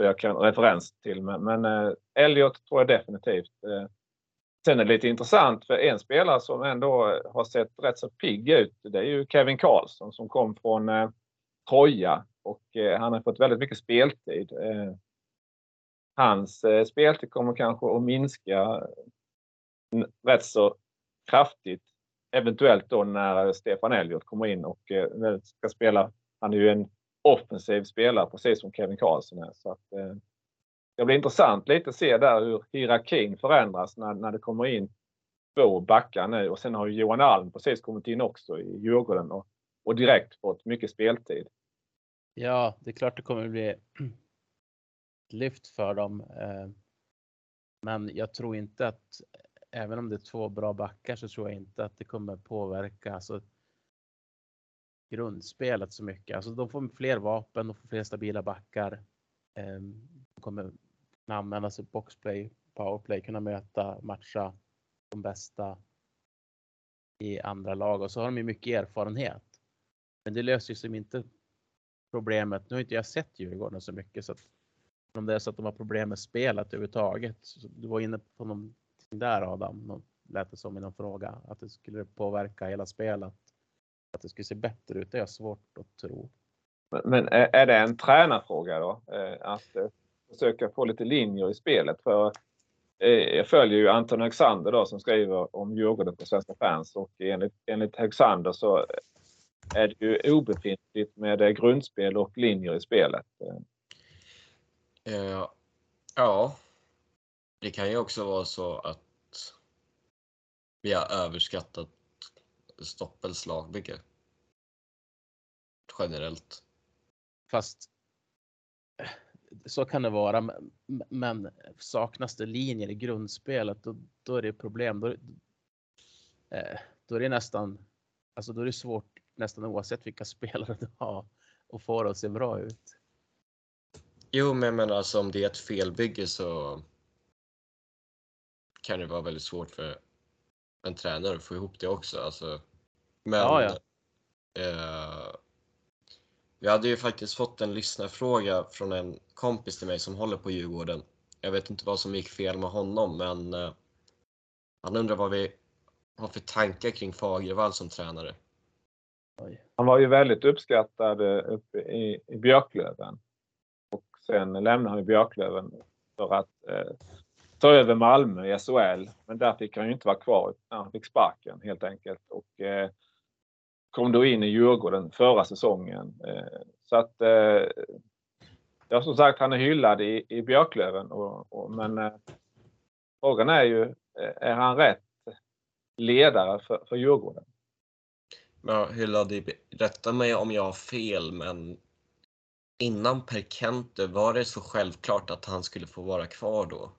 S2: så jag kan referens till. Men, men eh, Elliot tror jag definitivt. Eh, sen är det lite intressant för en spelare som ändå har sett rätt så pigg ut. Det är ju Kevin Karlsson som kom från eh, Troja och eh, han har fått väldigt mycket speltid. Eh, hans eh, speltid kommer kanske att minska mm, rätt så kraftigt. Eventuellt då när Stefan Elliot kommer in och eh, ska spela. Han är ju en offensiv spelare precis som Kevin Karlsson är. Så att, eh, det blir intressant lite att se där hur hierarkin förändras när, när det kommer in två backar nu och sen har ju Johan Alm precis kommit in också i Djurgården. Och och direkt fått mycket speltid.
S3: Ja, det är klart det kommer bli lyft för dem. Eh, men jag tror inte att, även om det är två bra backar, så tror jag inte att det kommer påverka alltså, grundspelet så mycket. Alltså de får fler vapen, de får fler stabila backar. Ehm, de kommer kunna använda sig boxplay, powerplay, kunna möta, matcha de bästa i andra lag och så har de ju mycket erfarenhet. Men det löser ju som inte problemet. Nu har inte jag sett Djurgården så mycket så att om det är så att de har problem med spelet överhuvudtaget. Du var inne på någonting där Adam, lät det som i någon fråga, att det skulle påverka hela spelet. Att det skulle se bättre ut, det är svårt att tro.
S2: Men är det en tränarfråga då? Eh, att eh, försöka få lite linjer i spelet? För eh, jag följer ju Anton Högsander då som skriver om Djurgården på Svenska fans och enligt, enligt Högsander så är det ju obefintligt med grundspel och linjer i spelet.
S1: Ja, det kan ju också vara så att vi har överskattat Stoppels lagbygge. Generellt.
S3: Fast så kan det vara, men saknas det linjer i grundspelet då, då är det problem. Då, eh, då är det nästan, alltså då är det svårt nästan oavsett vilka (laughs) spelare du har och få det att se bra ut.
S1: Jo, men jag menar alltså om det är ett felbygge så kan det vara väldigt svårt för en tränare att få ihop det också. Alltså, men ja, ja. Eh, vi hade ju faktiskt fått en lyssnarfråga från en kompis till mig som håller på Djurgården. Jag vet inte vad som gick fel med honom, men eh, han undrar vad vi har för tankar kring Fagervall som tränare.
S2: Han var ju väldigt uppskattad eh, uppe i, i Björklöven. Och sen lämnade han Björklöven för att eh, ta över Malmö i SHL. Men där fick han ju inte vara kvar. Han fick sparken helt enkelt. Och eh, kom då in i Djurgården förra säsongen. Eh, så att eh, Ja, som sagt, han är hyllad i, i Björklöven. Och, och men eh, frågan är ju, är han rätt ledare för, för Djurgården?
S1: Ja, hyllad i, rätta mig om jag har fel, men innan Per Kente, var det så självklart att han skulle få vara kvar då?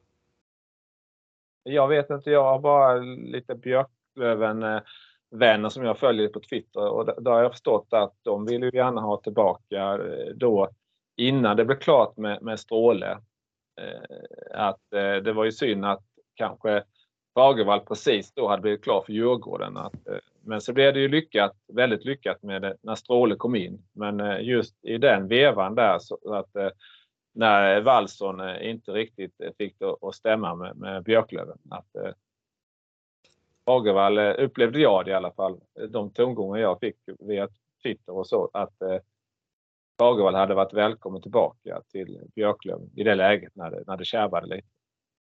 S2: Jag vet inte, jag har bara lite Björklöven vänner som jag följer på Twitter och då har jag förstått att de vill ju gärna ha tillbaka eh, då innan det blev klart med, med Stråle. Eh, att eh, det var ju synd att kanske Fagervall precis då hade blivit klar för Djurgården. Att, men så blev det ju lyckat, väldigt lyckat med det när Stråle kom in. Men just i den vevan där så att när Wallson inte riktigt fick det att stämma med, med Björklöven. Att, Fagervall eh, upplevde jag det i alla fall. De tongångar jag fick via Twitter och så att eh, Fagervall hade varit välkommen tillbaka till Björklund i det läget när det, när det kärvade lite.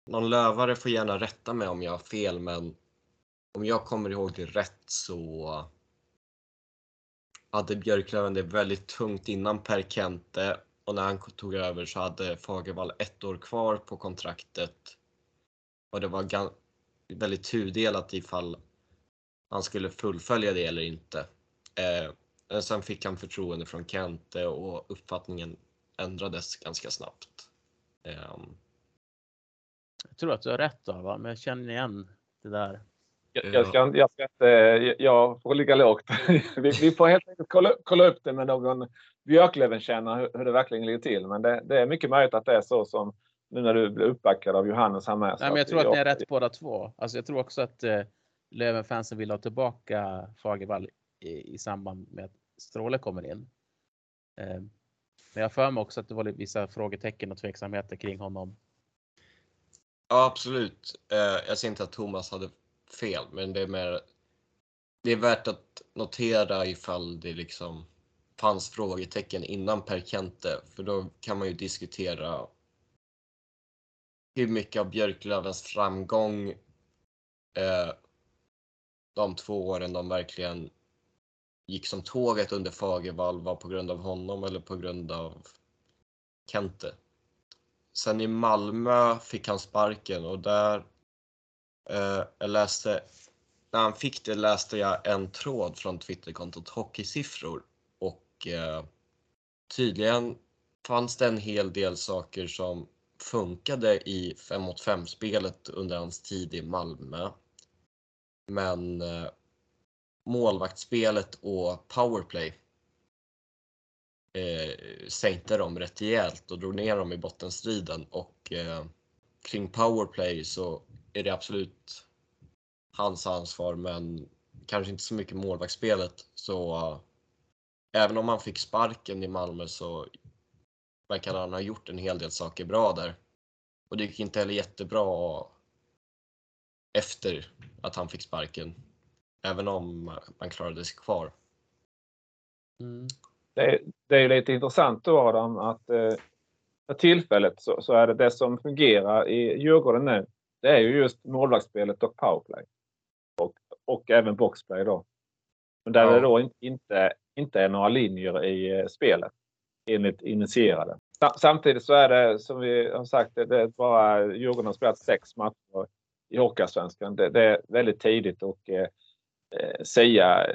S1: Någon lövare får gärna rätta mig om jag har fel, men om jag kommer ihåg det rätt så hade Björklöven det väldigt tungt innan Per Kente och när han tog över så hade Fagervall ett år kvar på kontraktet. Och det var väldigt tudelat ifall han skulle fullfölja det eller inte. Eh, sen fick han förtroende från Kente och uppfattningen ändrades ganska snabbt. Eh,
S3: jag tror att du har rätt då, va? men jag känner igen det där.
S2: Jag, jag, ska, jag, ska inte, jag får ligga lågt. (laughs) vi, vi, får helt enkelt kolla, kolla upp det med någon Björklöven-kännare hur, hur det verkligen ligger till. Men det, det, är mycket möjligt att det är så som nu när du blir uppbackad av Johannes här med.
S3: Nej, men jag tror att, att ni är rätt båda två. Alltså, jag tror också att eh, Lövenfansen vill ha tillbaka Fagervall i, i samband med att Stråle kommer in. Eh, men jag för mig också att det var vissa frågetecken och tveksamheter kring honom.
S1: Ja, absolut. Eh, jag ser inte att Thomas hade fel, men det är mer. Det är värt att notera ifall det liksom fanns frågetecken innan Per Kente, för då kan man ju diskutera hur mycket av Björklövens framgång eh, de två åren de verkligen gick som tåget under Fagervall var på grund av honom eller på grund av Kente. Sen i Malmö fick han sparken och där, eh, jag läste när han fick det läste jag en tråd från Twitterkontot Hockeysiffror och eh, tydligen fanns det en hel del saker som funkade i 5 mot 5 spelet under hans tid i Malmö. Men eh, målvaktsspelet och powerplay eh, sänkte dem rätt rejält och drog ner dem i bottenstriden och eh, kring powerplay så är det absolut hans ansvar men kanske inte så mycket målvaktsspelet. Så eh, även om han fick sparken i Malmö så verkar han ha gjort en hel del saker bra där. Och det gick inte heller jättebra efter att han fick sparken. Även om man klarade sig kvar.
S2: Mm. Det, är, det är lite intressant då Adam att eh, för tillfället så, så, är det det som fungerar i Djurgården nu. Det är ju just målvaktsspelet och powerplay. Och, och även boxplay då. Men där ja. det då inte, inte är några linjer i eh, spelet enligt initierade. Samtidigt så är det som vi har sagt, det är bara Djurgården har spelat sex matcher i Hockeyallsvenskan. Det, det, är väldigt tidigt att eh, eh säga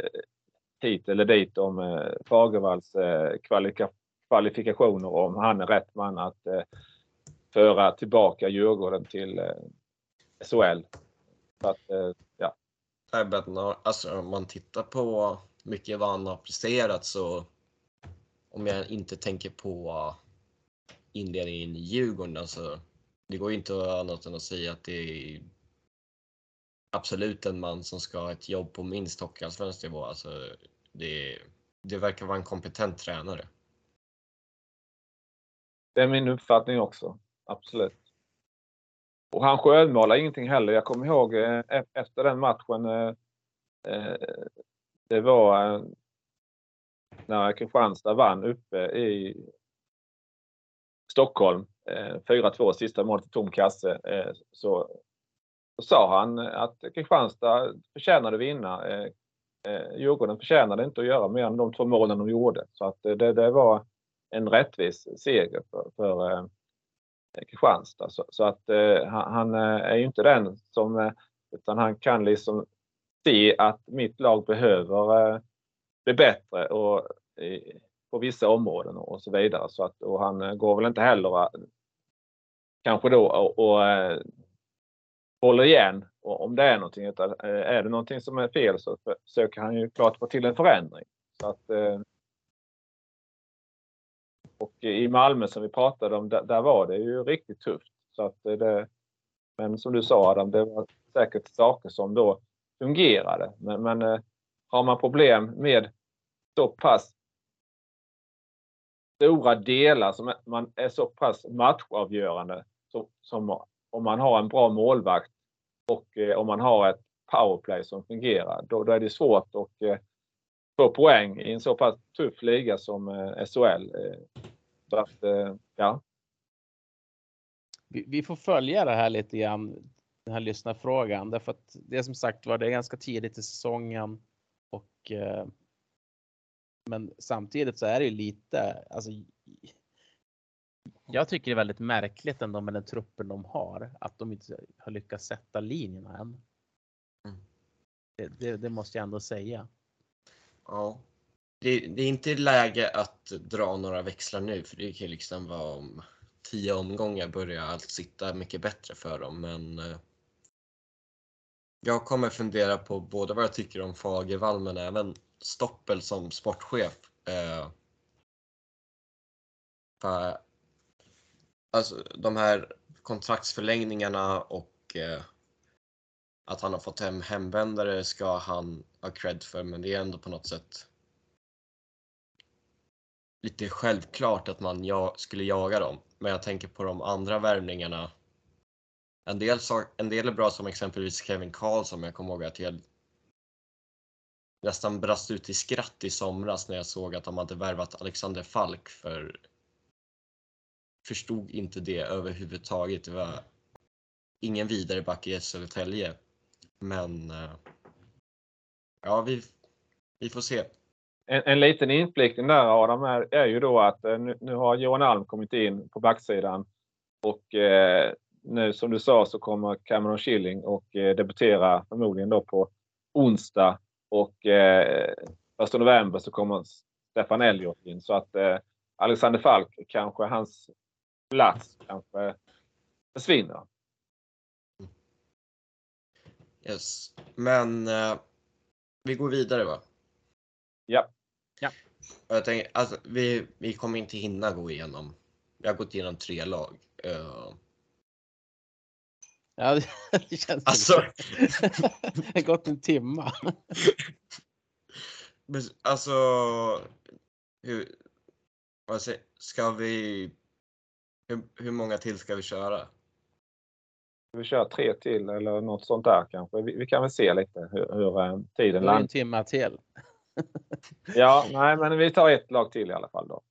S2: hit eller dit om eh, Fagervalls eh, kvalika, kvalifikationer om han är rätt man att eh, föra tillbaka Djurgården till eh, SHL. Så att, eh, ja.
S1: Alltså, om man tittar på mycket vad han har presterat så om jag inte tänker på inledningen i Djurgården, alltså det går ju inte annat än att säga att det är absolut en man som ska ha ett jobb på minst hockeyallsvensk nivå. Alltså, det, det verkar vara en kompetent tränare.
S2: Det är min uppfattning också. Absolut. Och han skönmålar ingenting heller. Jag kommer ihåg eh, e-, efter den matchen. Eh, eh, det var när Kristianstad vann uppe i Stockholm. Eh, 4-2 sista målet i tom kasse. Eh, så, så sa han att Kristianstad förtjänade att vinna. Eh, Djurgården förtjänade inte att göra mer än de två målen de gjorde. Så att det, det var en rättvis seger för, för Kristianstad. Så, så att han, är ju inte den som, utan han kan liksom se att mitt lag behöver eh, bli bättre och, i, på vissa områden och så vidare. Så att, och han eh, går väl inte heller kanske då och, och eh, håller igen och om det är någonting. Utan, är det någonting som är fel så försöker han ju klart få till en förändring. Så att, och i Malmö som vi pratade om, där, där var det ju riktigt tufft. Så att det, men som du sa Adam, det var säkert saker som då fungerade. Men, men har man problem med så pass stora delar som man är så pass matchavgörande som om man har en bra målvakt och eh, om man har ett powerplay som fungerar, då, då är det svårt att eh, få poäng i en så pass tuff liga som eh, SHL. Eh. Så att, eh, ja.
S3: Vi, vi, får följa det här lite grann, den här lyssnarfrågan, därför att det är som sagt var det är ganska tidigt i säsongen och men samtidigt så är det ju lite, alltså. Jag tycker det är väldigt märkligt ändå med den truppen de har, att de inte har lyckats sätta linjerna än. Mm. Det, det, det måste jag ändå säga.
S1: Ja. Det, det, är inte läge att dra några växlar nu för det kan liksom vara om tio omgångar börjar allt sitta mycket bättre för dem men eh, jag kommer fundera på både vad jag tycker om Fagervall men även Stoppel som sportchef. Eh, för, alltså de här kontraktsförlängningarna och eh, att han har fått hem hemvändare ska han ha cred för, men det är ändå på något sätt lite självklart att man ja, skulle jaga dem. Men jag tänker på de andra värvningarna. En del, en del är bra som exempelvis Kevin Karlsson, men jag kommer ihåg att jag nästan brast ut i skratt i somras när jag såg att de hade värvat Alexander Falk för förstod inte det överhuvudtaget. Det var ingen vidare back i Södertälje. Men eh, ja, vi, vi får se.
S2: En, en liten inblick där Adam är, är ju då att eh, nu, nu, har Johan Alm kommit in på backsidan och eh, nu som du sa så kommer Cameron Schilling och eh, debutera förmodligen då på onsdag och eh, 1 november så kommer Stefan Elliot in. Så att eh, Alexander Falk, kanske hans plats kanske försvinner.
S1: Yes. Men eh, vi går vidare va?
S2: Ja.
S3: Ja.
S1: Jag tänker, alltså, vi, vi kommer inte hinna gå igenom. Vi har gått igenom tre lag. Uh, (laughs)
S3: Ja, det känns
S1: alltså, (laughs)
S3: det har gått en timma. (laughs)
S1: men, alltså, hur, vad säger, ska vi, hur, hur många till ska vi köra?
S2: Vi kör tre till eller något sånt där kanske. Vi, vi kan väl se lite hur, hur eh, tiden
S3: är en
S2: landar.
S3: timma till.
S2: Ja, nej, men vi tar ett lag till i alla fall då.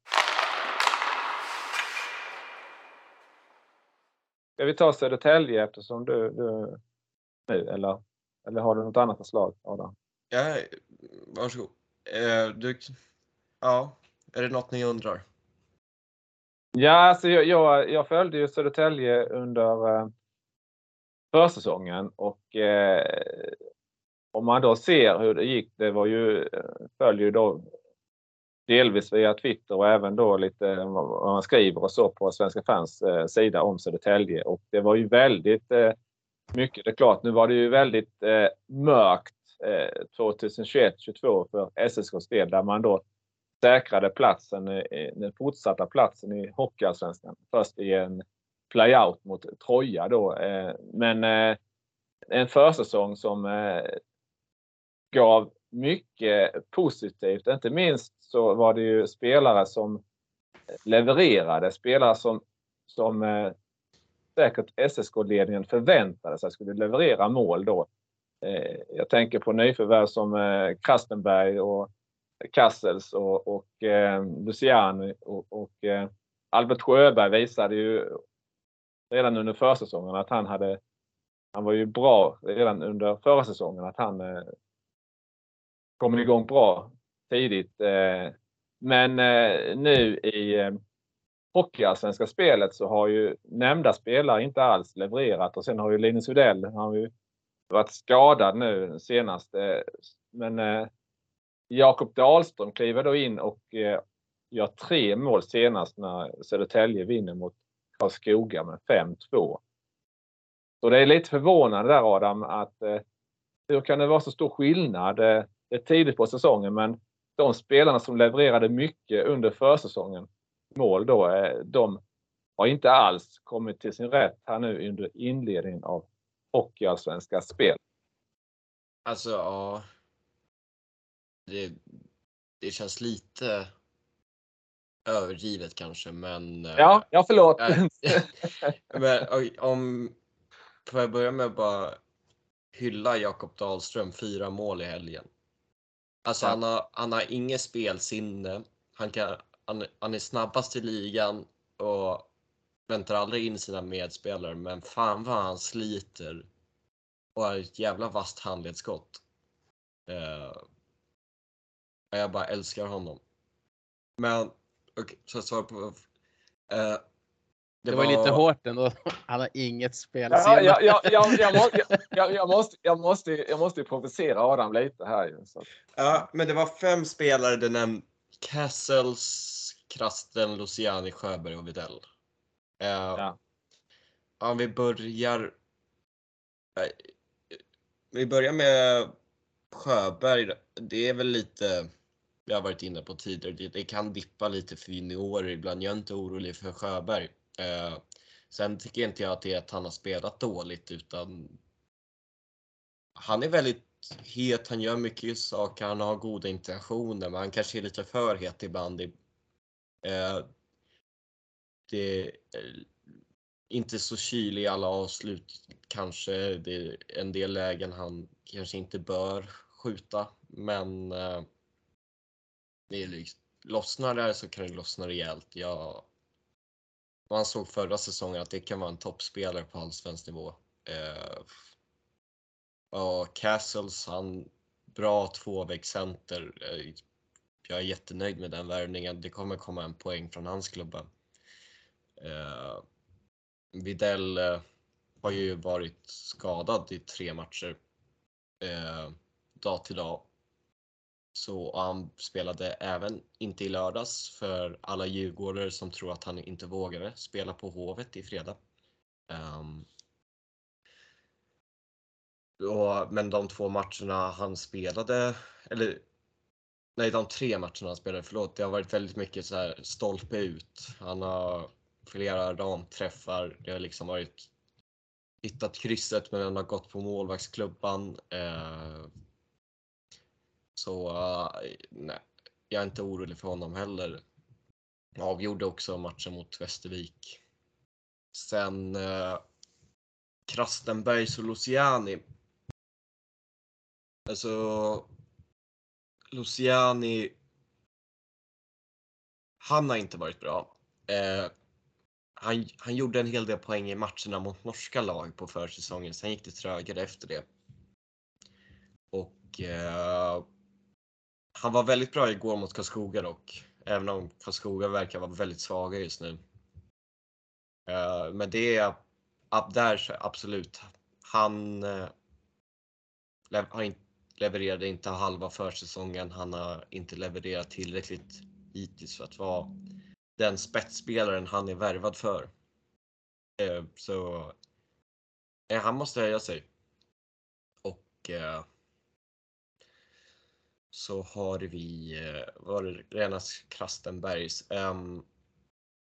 S2: Ska vi ta Södertälje eftersom du, du nu eller, eller har du något annat förslag Adam?
S1: Ja, varsågod. Uh, du, ja, är det något ni undrar?
S2: Ja, alltså jag, jag, jag följde ju Södertälje under eh, försäsongen och eh, om man då ser hur det gick, det var ju, eh, följer ju då delvis via Twitter och även då lite eh, vad man skriver och så på Svenska fans eh, sida om Södertälje och det var ju väldigt eh, mycket, det är klart, nu var det ju väldigt eh, mörkt eh, 2021-22 för SSKs del där man då säkrade platsen, den fortsatta platsen i Hockeyallsvenskan. Först i en playout mot Troja då. Eh, men en försäsong som gav mycket positivt. Inte minst så var det ju spelare som levererade. Spelare som, som eh, säkert SSK-ledningen förväntade sig skulle leverera mål då. Eh, Jag tänker på nyförvärv som eh, Krastenberg och Kassels och, och eh, Luciani och, och eh, Albert Sjöberg visade ju redan under försäsongen att han hade han var ju bra redan under förra säsongen att han eh, kommit igång bra tidigt. Eh, men eh, nu i eh, Hockeyallsvenska spelet så har ju nämnda spelare inte alls levererat och sen har ju Linus Udell, han har ju varit skadad nu senast. Men Jakob Dahlström kliver då in och gör tre mål senast när Södertälje vinner mot Karlskoga med 5-2. Så det är lite förvånande där Adam att hur kan det vara så stor skillnad? Eh, tidigt på säsongen men de spelarna som levererade mycket under försäsongen mål då, eh, de har inte alls kommit till sin rätt här nu under inledningen av Hockeyallsvenska spel.
S1: Alltså, ja. Det, det känns lite överdrivet kanske, men... eh,
S2: Ja, ja förlåt. (laughs)
S1: Men om... Får jag börja med att bara hylla Jakob Dahlström, fyra mål i helgen. Alltså han, har, han har inget spelsinne. Han, kan, han, han är snabbast i ligan och väntar aldrig in sina medspelare. Men fan vad han sliter och har ett jävla vasst handledsskott. Eh, jag bara älskar honom. Men, okej, så svar på... Eh,
S3: Det, var, lite hårt ändå. (laughs) Han har inget spel.
S2: Ja, ja, ja, ja, jag, måste, jag, jag, måste, jag, måste, jag måste ju provocera Adam lite här ju. Så.
S1: Ja, men det var fem spelare du nämnde. Cassels, Krasten, Luciani, Sjöberg och Widell. Eh,
S2: Ja.
S1: Om vi börjar... Vi börjar med Sjöberg. Det är väl lite, jag har varit inne på tidigare, det, det kan dippa lite för juniorer ibland. Jag är inte orolig för Sjöberg. Eh, sen tycker inte jag att det är att han har spelat dåligt utan han är väldigt het, han gör mycket saker, han har goda intentioner men han kanske är lite för het ibland. i- Eh, det är inte så kylig i alla avslut kanske. Det är en del lägen han kanske inte bör skjuta men eh, det är liksom, lossnar det så kan det lossna rejält. Jag, man såg förra säsongen att det kan vara en toppspelare på allsvensk nivå. Eh, och Castles, han bra tvåvägscenter. Eh, Jag är jättenöjd med den värvningen. Det kommer komma en poäng från hans klubba. Eh, Videll eh, har ju varit skadad i tre matcher. Eh, dag till dag. Så han spelade även inte i lördags för alla djurgårdare som tror att han inte vågade spela på Hovet i fredag. Um, och, men de två matcherna han spelade, eller nej de tre matcherna han spelade, förlåt, det har varit väldigt mycket så här stolpe ut. Han har flera ramträffar, det har liksom varit hittat krysset men den har gått på målvaktsklubban. Eh, så uh, nej, jag är inte orolig för honom heller. Avgjorde också matchen mot Västervik. Sen uh, Krastenbergs och Luciani. Alltså Luciani. Han har inte varit bra. Eh, han, han gjorde en hel del poäng i matcherna mot norska lag på försäsongen. Sen gick det trögare efter det. Och eh, han var väldigt bra igår mot Karlskoga dock. Även om Karlskoga verkar vara väldigt svaga just nu. Eh, men det är där absolut. Han, eh, levererade inte halva försäsongen. Han har inte levererat tillräckligt hittills för att vara den spetsspelaren han är värvad för. Eh, så han måste höja sig. Och så har vi, eh, var det Renas Krastenbergs. Um,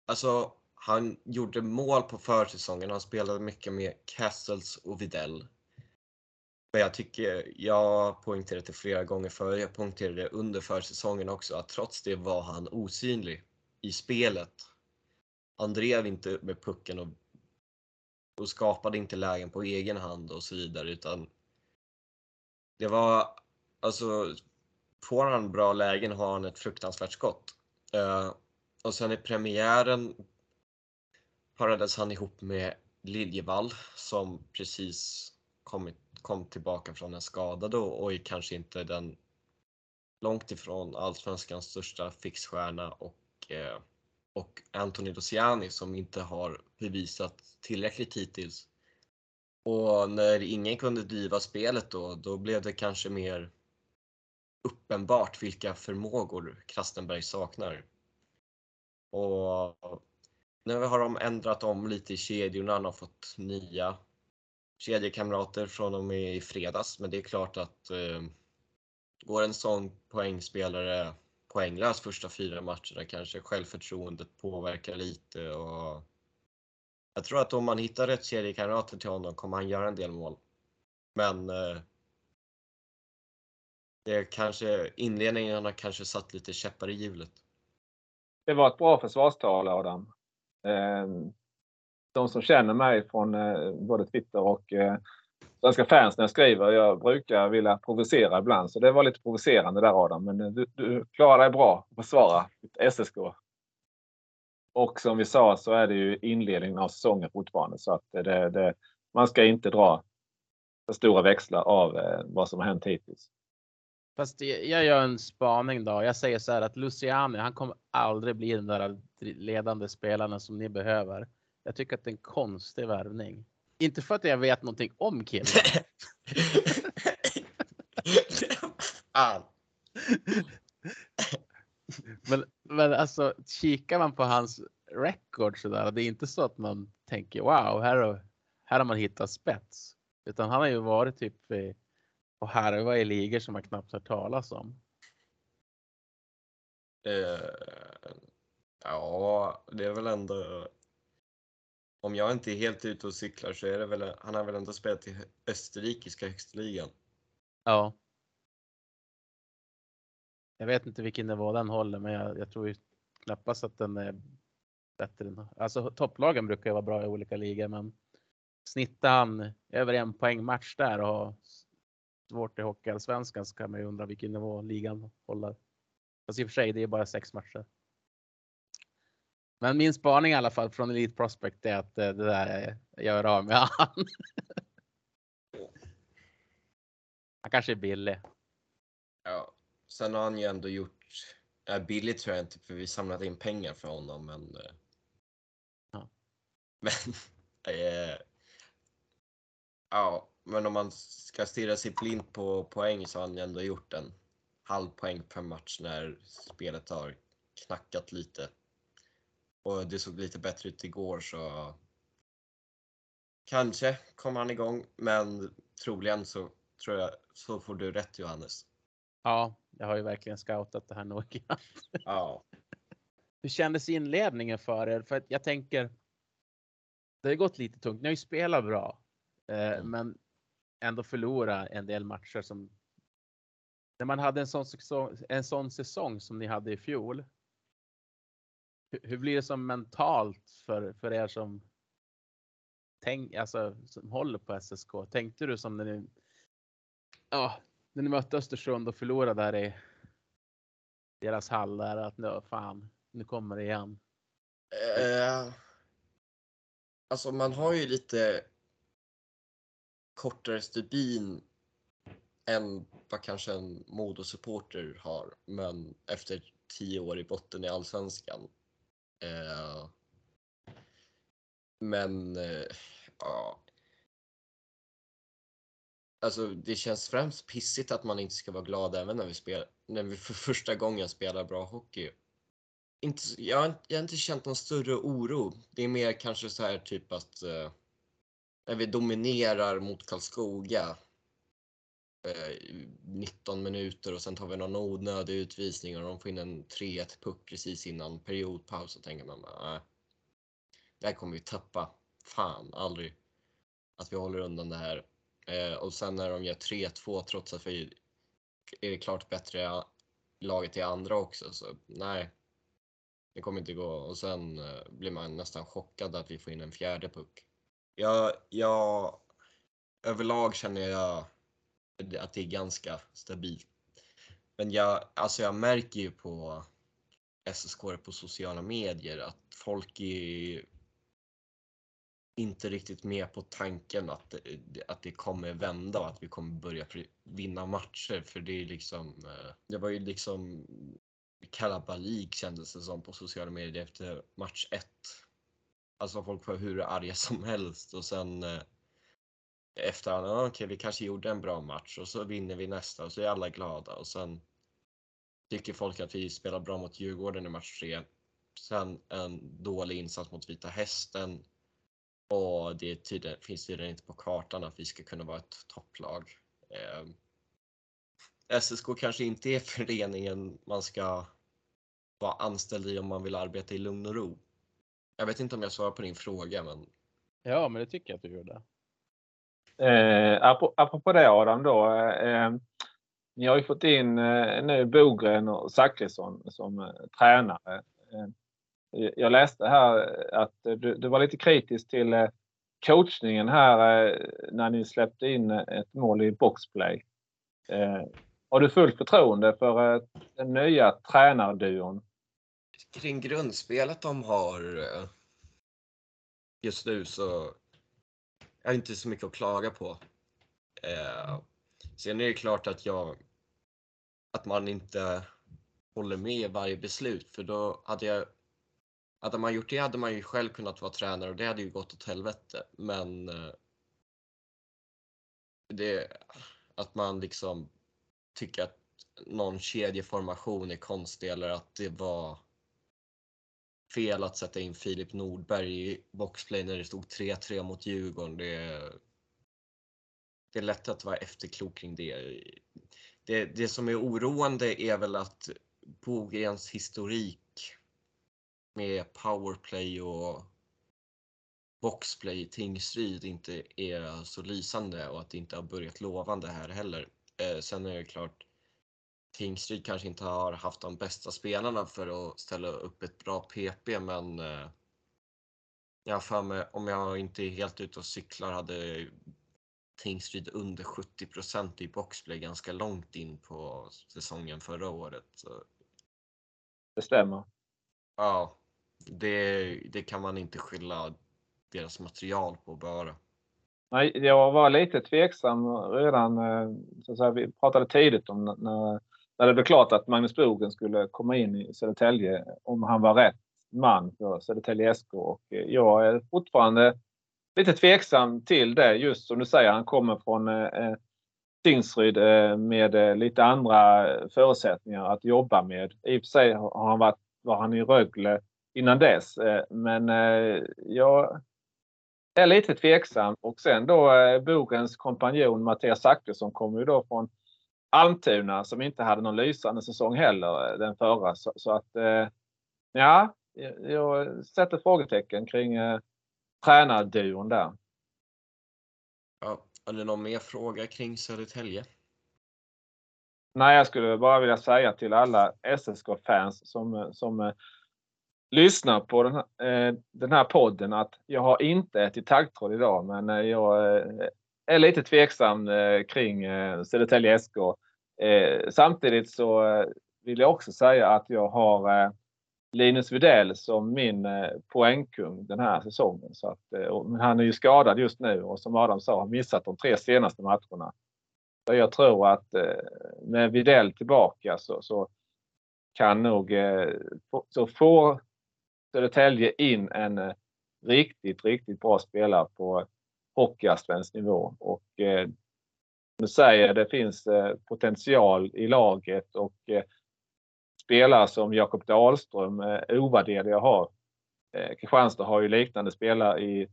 S1: alltså, han gjorde mål på försäsongen. Han spelade mycket med Castles och Videll. Men jag tycker, jag poängterade det flera gånger förr, jag poängterade det under försäsongen också, att trots det var han osynlig i spelet. Han drev inte med pucken och, och skapade inte lägen på egen hand och så vidare, utan det var alltså får han bra lägen har han ett fruktansvärt skott. Uh, och sen i premiären parades han ihop med Liljevall som precis kommit, kom tillbaka från en skada då och är kanske inte den långt ifrån allsvenskans största fixstjärna och, uh, och Anthony Dociani som inte har bevisat tillräckligt hittills. Och när ingen kunde driva spelet då, då blev det kanske mer uppenbart vilka förmågor Krastenberg saknar. Och nu har de ändrat om lite i kedjorna, han har fått nya kedjekamrater från och med i fredags. Men det är klart att eh, går en sån poängspelare poänglös första fyra matcherna kanske självförtroendet påverkar lite och jag tror att om man hittar rätt kedjekamrater till honom kommer han göra en del mål. Men eh, det kanske, inledningen har kanske satt lite käppar i hjulet.
S2: Det var ett bra försvarstal Adam. Ehm, de som känner mig från eh, både Twitter och eh, Svenska fans när jag skriver, jag brukar vilja provocera ibland. Så det var lite provocerande där Adam, men eh, du, du klarar dig bra att försvara ditt SSK. Och som vi sa så är det ju inledningen av säsongen fortfarande så att det, det, man ska inte dra för stora växlar av vad som har hänt hittills.
S3: Fast jag gör en spaning då. Jag säger så här att Luciani, han kommer aldrig bli den där ledande spelaren som ni behöver. Jag tycker att det är en konstig värvning. Inte för att jag vet någonting om killen. men, men alltså kikar man på hans record så där, det är inte så att man tänker wow, här här har man hittat spets. Utan han har ju varit typ och harva i ligor som man knappt hört talas om?
S1: Eh, ja, det är väl ändå. Om jag inte är helt ute och cyklar så är det väl, han har väl ändå spelat i österrikiska högstligan.
S3: Ja. Jag vet inte vilken nivå den håller, men jag, jag tror ju knappast att den är bättre än, alltså topplagen brukar ju vara bra i olika ligor, men snittar han över en poäng match där och svårt i Hockeyallsvenskan så kan man ju undra vilken nivå ligan håller. Fast i och för sig, det är bara sex matcher. Men min spaning i alla fall från Elite Prospect är att eh, det där är, gör av med (laughs) han. han kanske är billig.
S1: Ja, sen har han ju ändå gjort, ja, billigt tror jag inte för vi samlade in pengar för honom men. Eh,
S3: ja. (laughs)
S1: Men. äh, ja, men om man ska stirra sig blind på poäng så har han ändå gjort en halv poäng per match när spelet har knackat lite. Och det såg lite bättre ut igår så kanske kommer han igång, men troligen så tror jag så får du rätt Johannes.
S3: Ja, jag har ju verkligen scoutat det här noggrant.
S1: Ja. (laughs)
S3: Hur kändes inledningen för er? För jag tänker, det har gått lite tungt. Ni har ju spelat bra, eh,
S1: Mm.
S3: men ändå förlora en del matcher som när man hade en sån, säsong, en sån säsong som ni hade i fjol. Hur, hur blir det som mentalt för, för er som, tänk, alltså, som håller på SSK? Tänkte du som när ni, ja, när ni mötte Östersund och förlorade där i deras hall där att nu, fan, nu kommer det igen.
S1: Uh, alltså man har ju lite kortare stubin än vad kanske en Modo-supporter har, men efter tio år i botten i Allsvenskan. Eh, men eh, ja. Alltså det känns främst pissigt att man inte ska vara glad även när vi, spelar, när vi för första gången spelar bra hockey inte, jag, har, inte- jag har inte känt någon större oro. Det är mer kanske så här typ att eh, när vi dominerar mot Karlskoga eh, i 19 minuter och sen tar vi någon onödig utvisning och de får in en 3-1 puck precis innan periodpaus så tänker man bara, äh, det här kommer vi tappa. Fan, aldrig. Att vi håller undan det här. Eh, och sen när de gör 3-2 trots att vi är det klart bättre laget i andra också så nej. Det kommer inte gå och sen eh, blir man nästan chockad att vi får in en fjärde puck. Jag, jag, överlag känner jag att det är ganska stabilt. Men jag, alltså jag märker ju på SSK på sociala medier att folk är inte riktigt med på tanken att, det- att det kommer vända och att vi kommer börja vinna matcher. För det är liksom, eh, det var ju liksom kalabalik kändes det som på sociala medier efter match 1. Alltså folk var hur arga som (laughs) helst och sen eh, efter, okej ah, okej vi kanske gjorde en bra match och så vinner vi nästa och så är alla glada och sen tycker folk att vi spelar bra mot Djurgården i match 3. Sen en dålig insats mot Vita Hästen och det tydligen, finns tydligen inte på kartan att vi ska kunna vara ett topplag. Eh, SSK kanske inte är (laughs) föreningen man ska vara anställd i om man vill arbeta i lugn och ro. Jag vet inte om jag svarar på din fråga men
S3: Ja, men det tycker jag att du gjorde.
S2: Eh, apro- apropå det Adam då. Eh, ni har ju fått in eh, nu Bogren och Zachrisson som eh, tränare. Eh, jag läste här att du, du var lite kritisk till eh, coachningen här eh, när ni släppte in ett mål i boxplay. Eh, har du fullt förtroende för eh, den nya tränarduon?
S1: Kring grundspelet de har eh, just nu så är det inte så mycket att klaga på. Eh, sen är det klart att jag att man inte håller med i varje beslut för då hade jag hade man gjort det hade man ju själv kunnat vara tränare och det hade ju gått åt helvete. Men eh, det, att man liksom tycker att någon kedjeformation är konstig eller att det var fel att sätta in Filip Nordberg i boxplay när det stod 3-3 mot Djurgården. Det är, det är lätt att vara efterklok kring det. det. Det som är oroande är väl att Bogrens historik med powerplay och boxplay i Tingsryd inte är så lysande och att det inte har börjat lovande här heller. Eh, sen är det klart Tingsryd kanske inte har haft de bästa spelarna för att ställa upp ett bra PP men eh, jag för mig, om jag inte är helt ute och cyklar, hade Tingsryd under 70% i boxplay ganska långt in på säsongen förra året. Så,
S2: Det stämmer.
S1: ja, det, det kan man inte skylla deras material på bara.
S2: Nej, jag var lite tveksam redan, eh, så att säga, vi pratade tidigt om när, när det blev klart att Magnus Bogen skulle komma in i Södertälje, om han var rätt man för Södertälje SK. Och eh, jag är fortfarande lite tveksam till det just som du säger. Han kommer från eh, eh Tingsryd eh, med eh, lite andra förutsättningar att jobba med. I och för sig har han varit, var han i Rögle innan dess. Eh, men eh, jag är lite tveksam. Och sen då eh, Bogens kompanjon Mattias Zachrisson kommer ju då från Almtuna som inte hade någon lysande säsong heller den förra. Så, så att ja, jag sätter frågetecken kring eh, tränarduon där.
S1: Ja, är det någon mer fråga kring Södertälje?
S2: Nej, jag skulle bara vilja säga till alla SSK-fans som, som lyssnar på den här, eh, den här podden att jag har inte ätit taggtråd idag men eh, jag eh, är lite tveksam eh, kring eh, Södertälje SK. Eh, samtidigt så vill jag också säga att jag har Linus Widell som min poängkung den här säsongen. Så att, han är ju skadad just nu och som Adam sa har missat de tre senaste matcherna. Så jag tror att med Widell tillbaka så, så kan nog så får Södertälje in en eh, riktigt, riktigt bra spelare på hockeyallsvensk nivå. Och eh, nu säger jag det finns eh, potential i laget och eh, spelare som Jakob Dahlström är eh, ovärderliga att ha. Eh, Kristianstad har ju liknande spelare i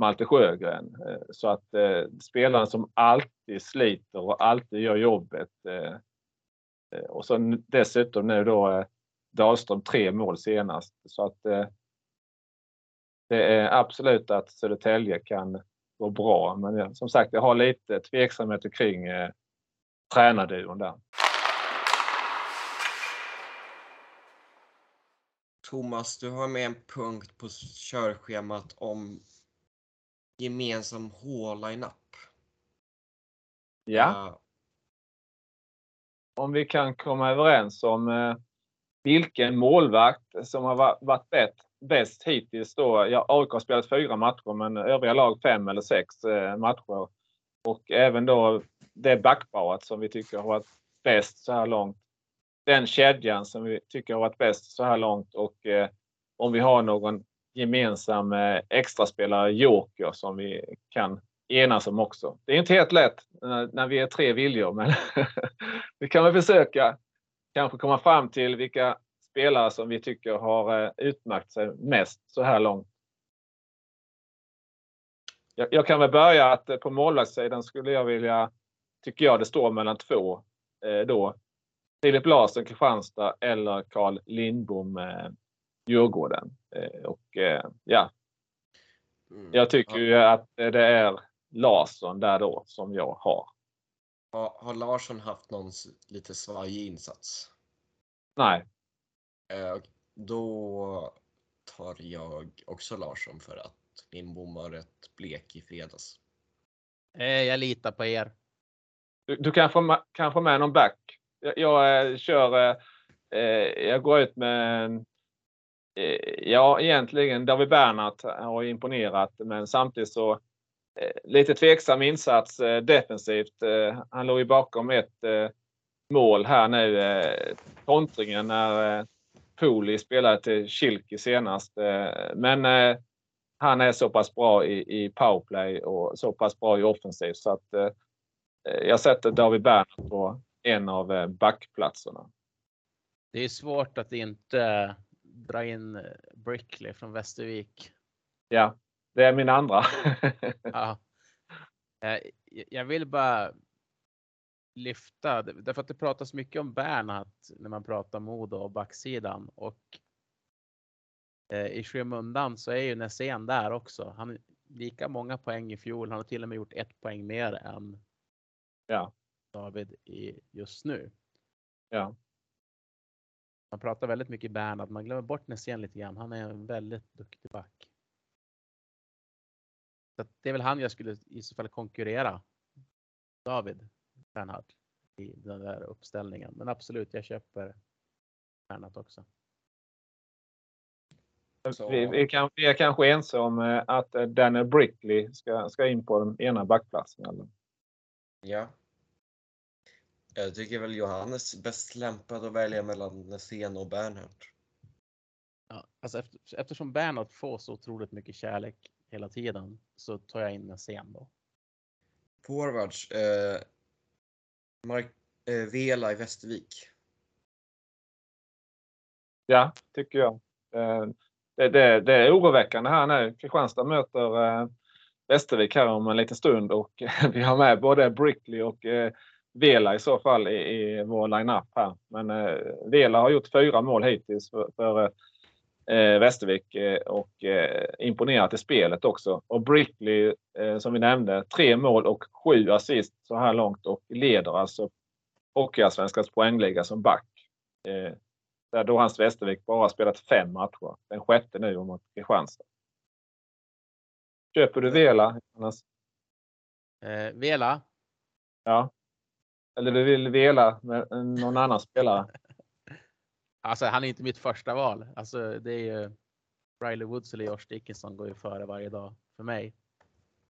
S2: Malte Sjögren. Eh, så att eh, spelaren som alltid sliter och alltid gör jobbet. Eh, eh och så dessutom nu då eh, Dahlström tre mål senast. Så att eh, det är absolut att Södertälje kan gå bra. Men som sagt, jag har lite tveksamheter kring eh, tränarduon där.
S1: Thomas, du har med en punkt på körschemat om gemensam H-line-up.
S2: Ja. Uh, om vi kan komma överens om eh, vilken målvakt som har varit bäst, bäst hittills då. Ja, AIK har spelat fyra matcher men övriga lag fem eller sex eh, matcher. Och även då det backparet som vi tycker har varit bäst så här långt. Den kedjan som vi tycker har varit bäst så här långt och eh, om vi har någon gemensam eh, extraspelare, joker, som vi kan enas om också. Det är inte helt lätt när, när vi är tre viljor men (laughs) vi kan väl försöka kanske komma fram till vilka spelare som vi tycker har eh, utmärkt sig mest så här långt. Jag, jag kan väl börja att eh, på målvaktssidan skulle jag vilja, tycker jag det står mellan två eh, då. Filip Larsson, Kristianstad eller Carl Lindbom, eh, Djurgården. Eh, och eh, ja, mm. jag tycker ju att det är Larsson där då som jag har.
S1: Har, har Larsson haft någon lite svajig insats?
S2: Nej.
S1: Eh, då tar jag också Larsson för att Lindbom var rätt blek i fredags.
S3: Eh, jag litar på er.
S2: Du, du kan, få, kan få med någon back. Jag, jag eh, kör, eh, jag går ut med eh, Ja, egentligen David Bernhardt har imponerat, men samtidigt så Eh, lite tveksam insats defensivt. Han låg ju bakom ett mål här nu, kontringen när Poli spelade till Kilke senast. Men han är så pass bra i, i powerplay och så pass bra i offensiv så att jag sätter David Bernhardt på en av backplatserna.
S3: Det är svårt att inte dra in Brickley från Västervik.
S2: Ja, det är min andra. (laughs)
S3: ja. Eh, jag vill bara lyfta, därför att det pratas mycket om Bernhardt när man pratar Modo och backsidan och eh, i skymundan så är ju Nässén där också. Han har lika många poäng i fjol. Han har till och med gjort ett poäng mer än
S2: ja.
S3: David i just nu.
S2: Ja.
S3: Man pratar väldigt mycket Bernhard. Man glömmer bort Nässén lite grann. Han är en väldigt duktig back. Så det är väl han jag skulle i så fall konkurrera. David Bernhard i den där uppställningen. Men absolut, jag köper Bernhard också.
S2: Vi, vi, kan, vi är kanske ense om eh, att eh, Daniel Brickley ska, ska in på den ena backplatsen. Eller?
S1: Ja. Jag tycker väl Johannes bäst lämpad att välja mellan Nässén och Bernhard.
S3: Ja, alltså efter, eftersom Bernhard får så otroligt mycket kärlek hela tiden så tar jag in Nässén då.
S1: Forwards. Eh, Mark, eh, Vela i Västervik.
S2: Ja, tycker jag. Eh, det, det, det är oroväckande här nu. Kristianstad möter eh, Västervik här om en liten stund och (laughs) vi har med både Brickley och eh, Vela i så fall i, i vår line-up här. Men eh, Vela har gjort fyra mål hittills för, för eh, eh, Västervik eh, och eh, imponerat i spelet också. Och Brickley eh, som vi nämnde, tre mål och sju assist så här långt och leder alltså Hockeyallsvenskans poängliga som back. Eh, där då hans Västervik bara spelat fem matcher. Den sjätte nu mot Kristianstad. Köper du Vela? Annars?
S3: Eh, Vela,
S2: Ja. Eller du vill Vela med någon annan spelare? (laughs)
S3: alltså han är inte mitt första val. Alltså det är ju Riley Woods eller Josh Dickinson går ju före varje dag för mig.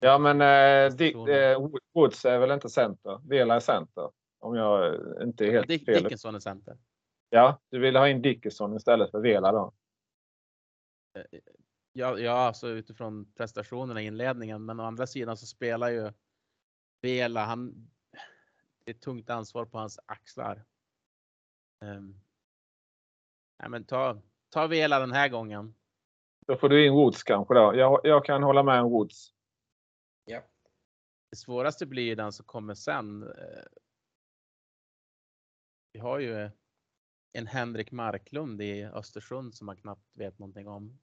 S2: Ja, men eh, Dick, eh, Woods är väl inte center? Vela är center. Om jag inte är helt
S3: Dick,
S2: fel.
S3: Dickinson är center.
S2: Ja, du vill ha in Dickinson istället för Vela då?
S3: Ja, ja, alltså utifrån prestationerna i inledningen, men å andra sidan så spelar ju Vela, han, det är ett tungt ansvar på hans axlar. Um, nej, men ta, ta Vela den här gången.
S2: Då får du in Woods kanske då. Jag, jag kan hålla med om Woods.
S1: Ja.
S3: Det svåraste blir ju den som kommer sen. Eh, Vi har ju en Henrik Marklund i Östersund som man knappt vet någonting om.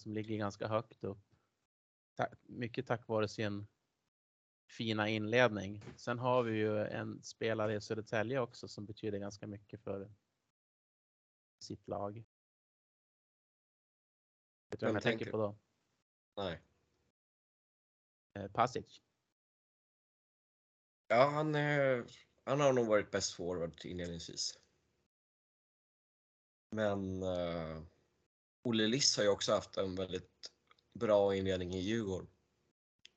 S3: Som ligger ganska högt upp. Mycket tack vare sin fina inledning. Sen har vi ju en spelare i Södertälje också som betyder ganska mycket för sitt lag. Vet du vem jag tänker
S1: tänker
S3: på då?
S1: Nej.
S3: Eh, Pasic.
S1: Ja, han, eh, han har nog varit bäst forward inledningsvis. Men eh, Olle Liss har ju också haft en väldigt bra inledning i Djurgården.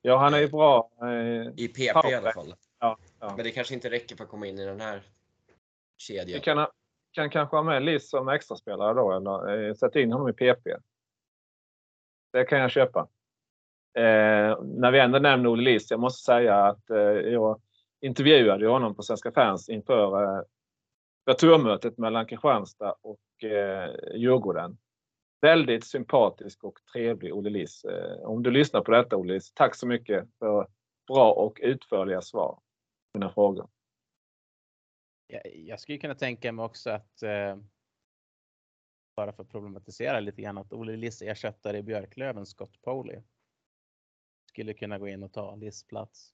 S2: Ja, han är ju bra. Eh,
S1: I PP i alla fall.
S2: Ja, ja.
S1: Men det kanske inte räcker för att komma in i den här
S2: Vi
S1: kedjan.
S2: kan, ha- kan kanske ha med Liss som extraspelare då eller eh, sätta in honom i PP. Det kan jag köpa. Eh, när vi ändå nämner Olle Liss, jag måste säga att eh, jag intervjuade honom på Svenska fans inför eh, returmötet mellan Kristianstad och eh, Djurgården. Väldigt sympatisk och trevlig Olle Liss. Eh, om du lyssnar på detta Olle Liss, tack så mycket för bra och utförliga svar på mina frågor.
S3: Jag, jag skulle kunna tänka mig också att eh, bara för att problematisera lite grann att Olle Liss ersättare i Björklöven, Scott Poley, skulle kunna gå in och ta Liss plats.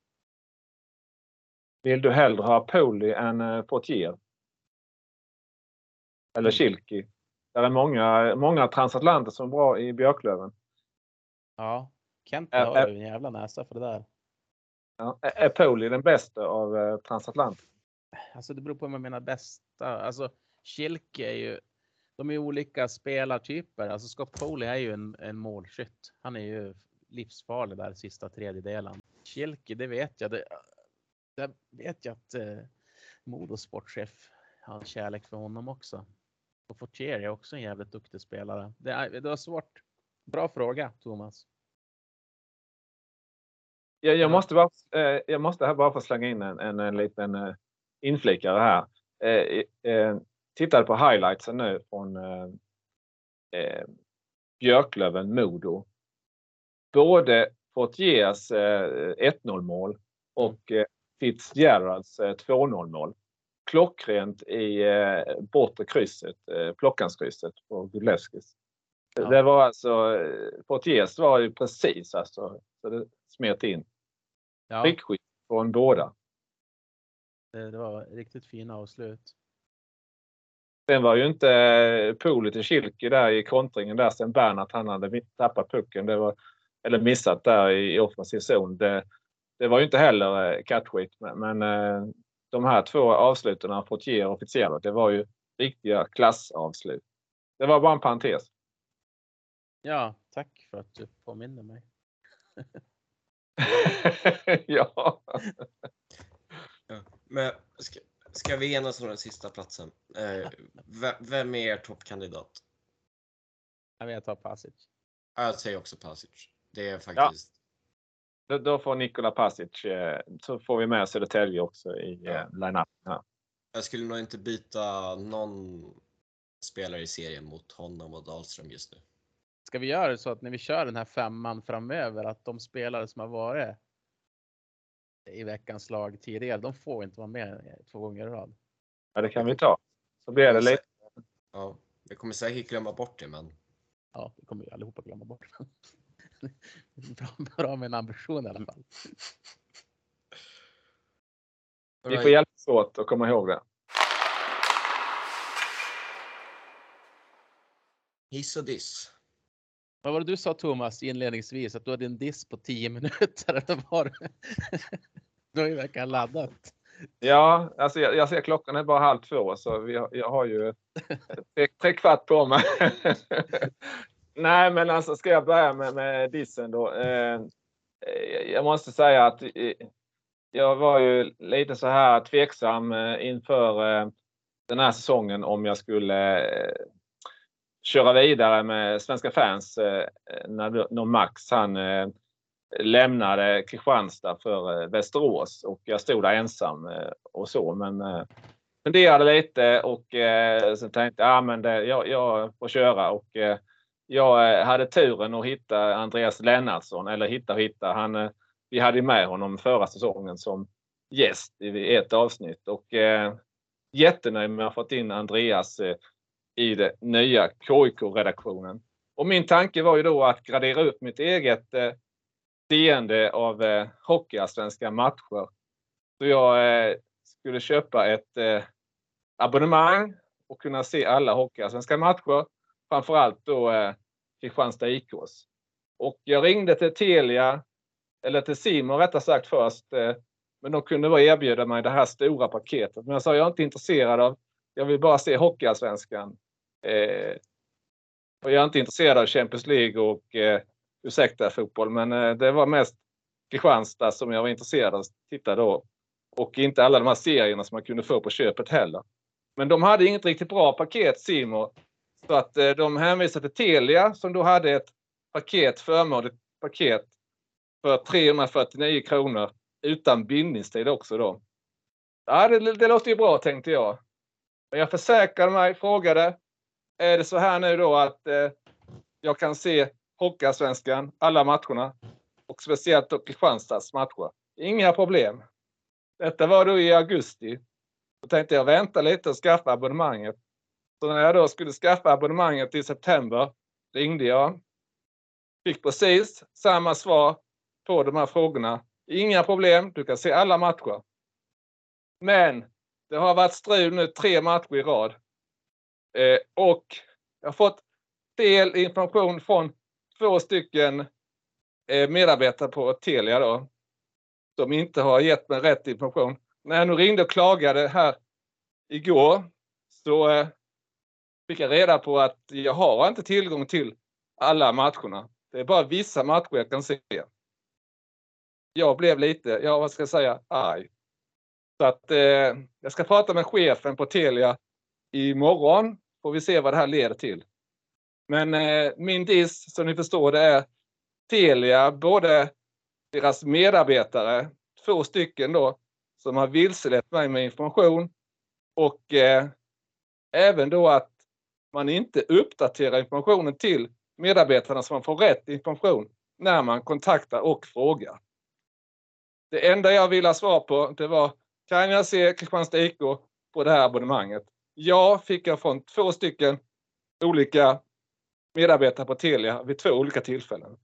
S2: Vill du hellre ha Poli än eh, Portier? Eller Kilki? Det är många, många transatlanter som är bra i Björklöven.
S3: Ja, Kent har ju en jävla näsa för det där.
S2: Ja, är Poli den bästa av eh, transatlanter?
S3: Alltså det beror på vad man menar bästa. Alltså Kilke är ju, de är olika spelartyper. Alltså Scott Foley är ju en, en målskytt. Han är ju livsfarlig där sista tredjedelen. Kilke, det vet jag. Det, det vet jag att eh, Modos sportchef har kärlek för honom också. Och Fortier är också en jävligt duktig spelare. Det, är, det var svårt. Bra fråga Thomas.
S2: Jag, jag,
S3: Ja.
S2: måste bara, eh, jag måste här bara få slänga in en, en, en liten eh, inflikare här. Eh, eh, tittade på highlightsen nu från eh, eh, Björklöven-Modo. Både Portiers eh, 1-0 mål och eh, Fitzgeralds eh, 2-0 mål. Klockrent i eh, bortre krysset, eh, Plockanskrysset på Gudlevskis.
S3: Ja.
S2: Det var alltså, eh, Portiers var ju precis alltså, så det smet in.
S3: Ja,
S2: Prickskick från båda.
S3: Det, det var riktigt fina avslut.
S2: Sen var ju inte eh, Poli till Kilke där i kontringen där sen Bernhardt han hade tappat pucken. Det var, eller missat där i offensiv zon. Det, det var ju inte heller eh, catchwit. Men, men eh, de här två avsluten av Portier och Fitzgerald, det var ju riktiga klassavslut. Det var bara en parentes.
S3: Ja, tack för att du påminner mig. (laughs)
S2: ja. (laughs)
S1: Ja. Men ska, ska vi enas om den sista platsen? Eh, ve- vem är er toppkandidat?
S3: Jag tar Pasic.
S1: Jag säger också Pasic. Det är faktiskt.
S2: Då, då får Nikola Pasic, eh, så får vi med Södertälje också i
S1: Ja.
S2: ja. line-up. Ja.
S1: Jag skulle nog inte byta någon spelare i serien mot honom och Dahlström just nu.
S3: Ska vi göra det så att när vi kör den här femman framöver att de spelare som har varit i veckans lag tidigare, de får inte vara med två gånger i rad.
S2: ja, det kan vi ta. Så blir det lite.
S1: Ja, vi kommer säkert glömma bort det, men
S3: Ja, det kommer vi allihopa glömma bort. (laughs) bra, bra med en ambition i alla fall.
S2: Vi får hjälpas åt att komma ihåg det.
S1: Hiss och diss.
S3: Vad var det du sa Thomas inledningsvis? Att du hade en diss på 10 (laughs) minuter? Eller var? (laughs) Du har ju verkligen laddat.
S2: Ja, alltså jag, jag ser klockan är bara halv två så vi, jag har ju tre, tre kvart på mig. (laughs) Nej, men alltså ska jag börja med, med dissen då. Eh, eh, jag måste säga att eh, jag var ju lite så här tveksam eh, inför eh, den här säsongen om jag skulle eh, köra vidare med svenska fans eh, när, Max han eh, lämnade Kristianstad för eh, Västerås och jag stod där ensam och så. Men funderade lite och sen tänkte jag, ja, men det, jag, jag får köra och jag hade turen att hitta Andreas Lennartsson, eller hitta och hitta. Han, vi hade med honom förra säsongen som gäst i ett avsnitt och eh, jättenöjd med att ha fått in Andreas i den nya KIK-redaktionen. Och min tanke var ju då att gradera upp mitt eget eh, seende av eh, hockeyallsvenska matcher. Så jag eh, skulle köpa ett eh, abonnemang och kunna se alla hockeyallsvenska matcher. Framförallt då eh, Kristianstad IKs. Och jag ringde till Telia, eller till Simon rättare sagt först. Eh, men de kunde bara erbjuda mig det här stora paketet. Men jag sa jag är inte intresserad av, jag vill bara se hockeyallsvenskan. Eh, och jag är inte intresserad av Champions League och eh, ursäkta fotboll, men eh, det var mest Kristianstad som jag var intresserad av att titta då. Och inte alla de här serierna som man kunde få på köpet heller. Men de hade inget riktigt bra paket, Simon. Så att eh, de hänvisade till Telia som då hade ett paket, förmånligt paket för 349 kronor utan bindningstid också då. Ja, det, det låter ju bra tänkte jag. Men jag försäkrade mig, frågade. Är det så här nu då att eh, jag kan se Hockeyallsvenskan, alla matcherna och speciellt då Kristianstads matcher. Inga problem. Detta var då i augusti. Då tänkte jag vänta lite och skaffa abonnemanget. Så när jag då skulle skaffa abonnemanget i september ringde jag. Fick precis samma svar på de här frågorna. Inga problem, du kan se alla matcher. Men det har varit strul nu tre matcher i rad. Eh, och jag har fått fel information från två stycken eh, medarbetare på Telia då. Som inte har gett mig rätt information. När jag nu ringde och klagade här igår så eh, fick jag reda på att jag har inte tillgång till alla matcherna. Det är bara vissa matcher jag kan se. Jag blev lite, ja vad ska jag säga, arg. Så att eh, jag ska prata med chefen på Telia imorgon. Får vi se vad det här leder till. Men eh, min diss, som ni förstår, det är Telia, både deras medarbetare, två stycken då, som har vilselett mig med information och eh, även då att man inte uppdaterar informationen till medarbetarna så man får rätt information när man kontaktar och frågar. Det enda jag ville ha svar på det var kan jag se Kristianstad IK på det här abonnemanget? Ja, fick jag från två stycken olika medarbetare på Telia vid två olika tillfällen.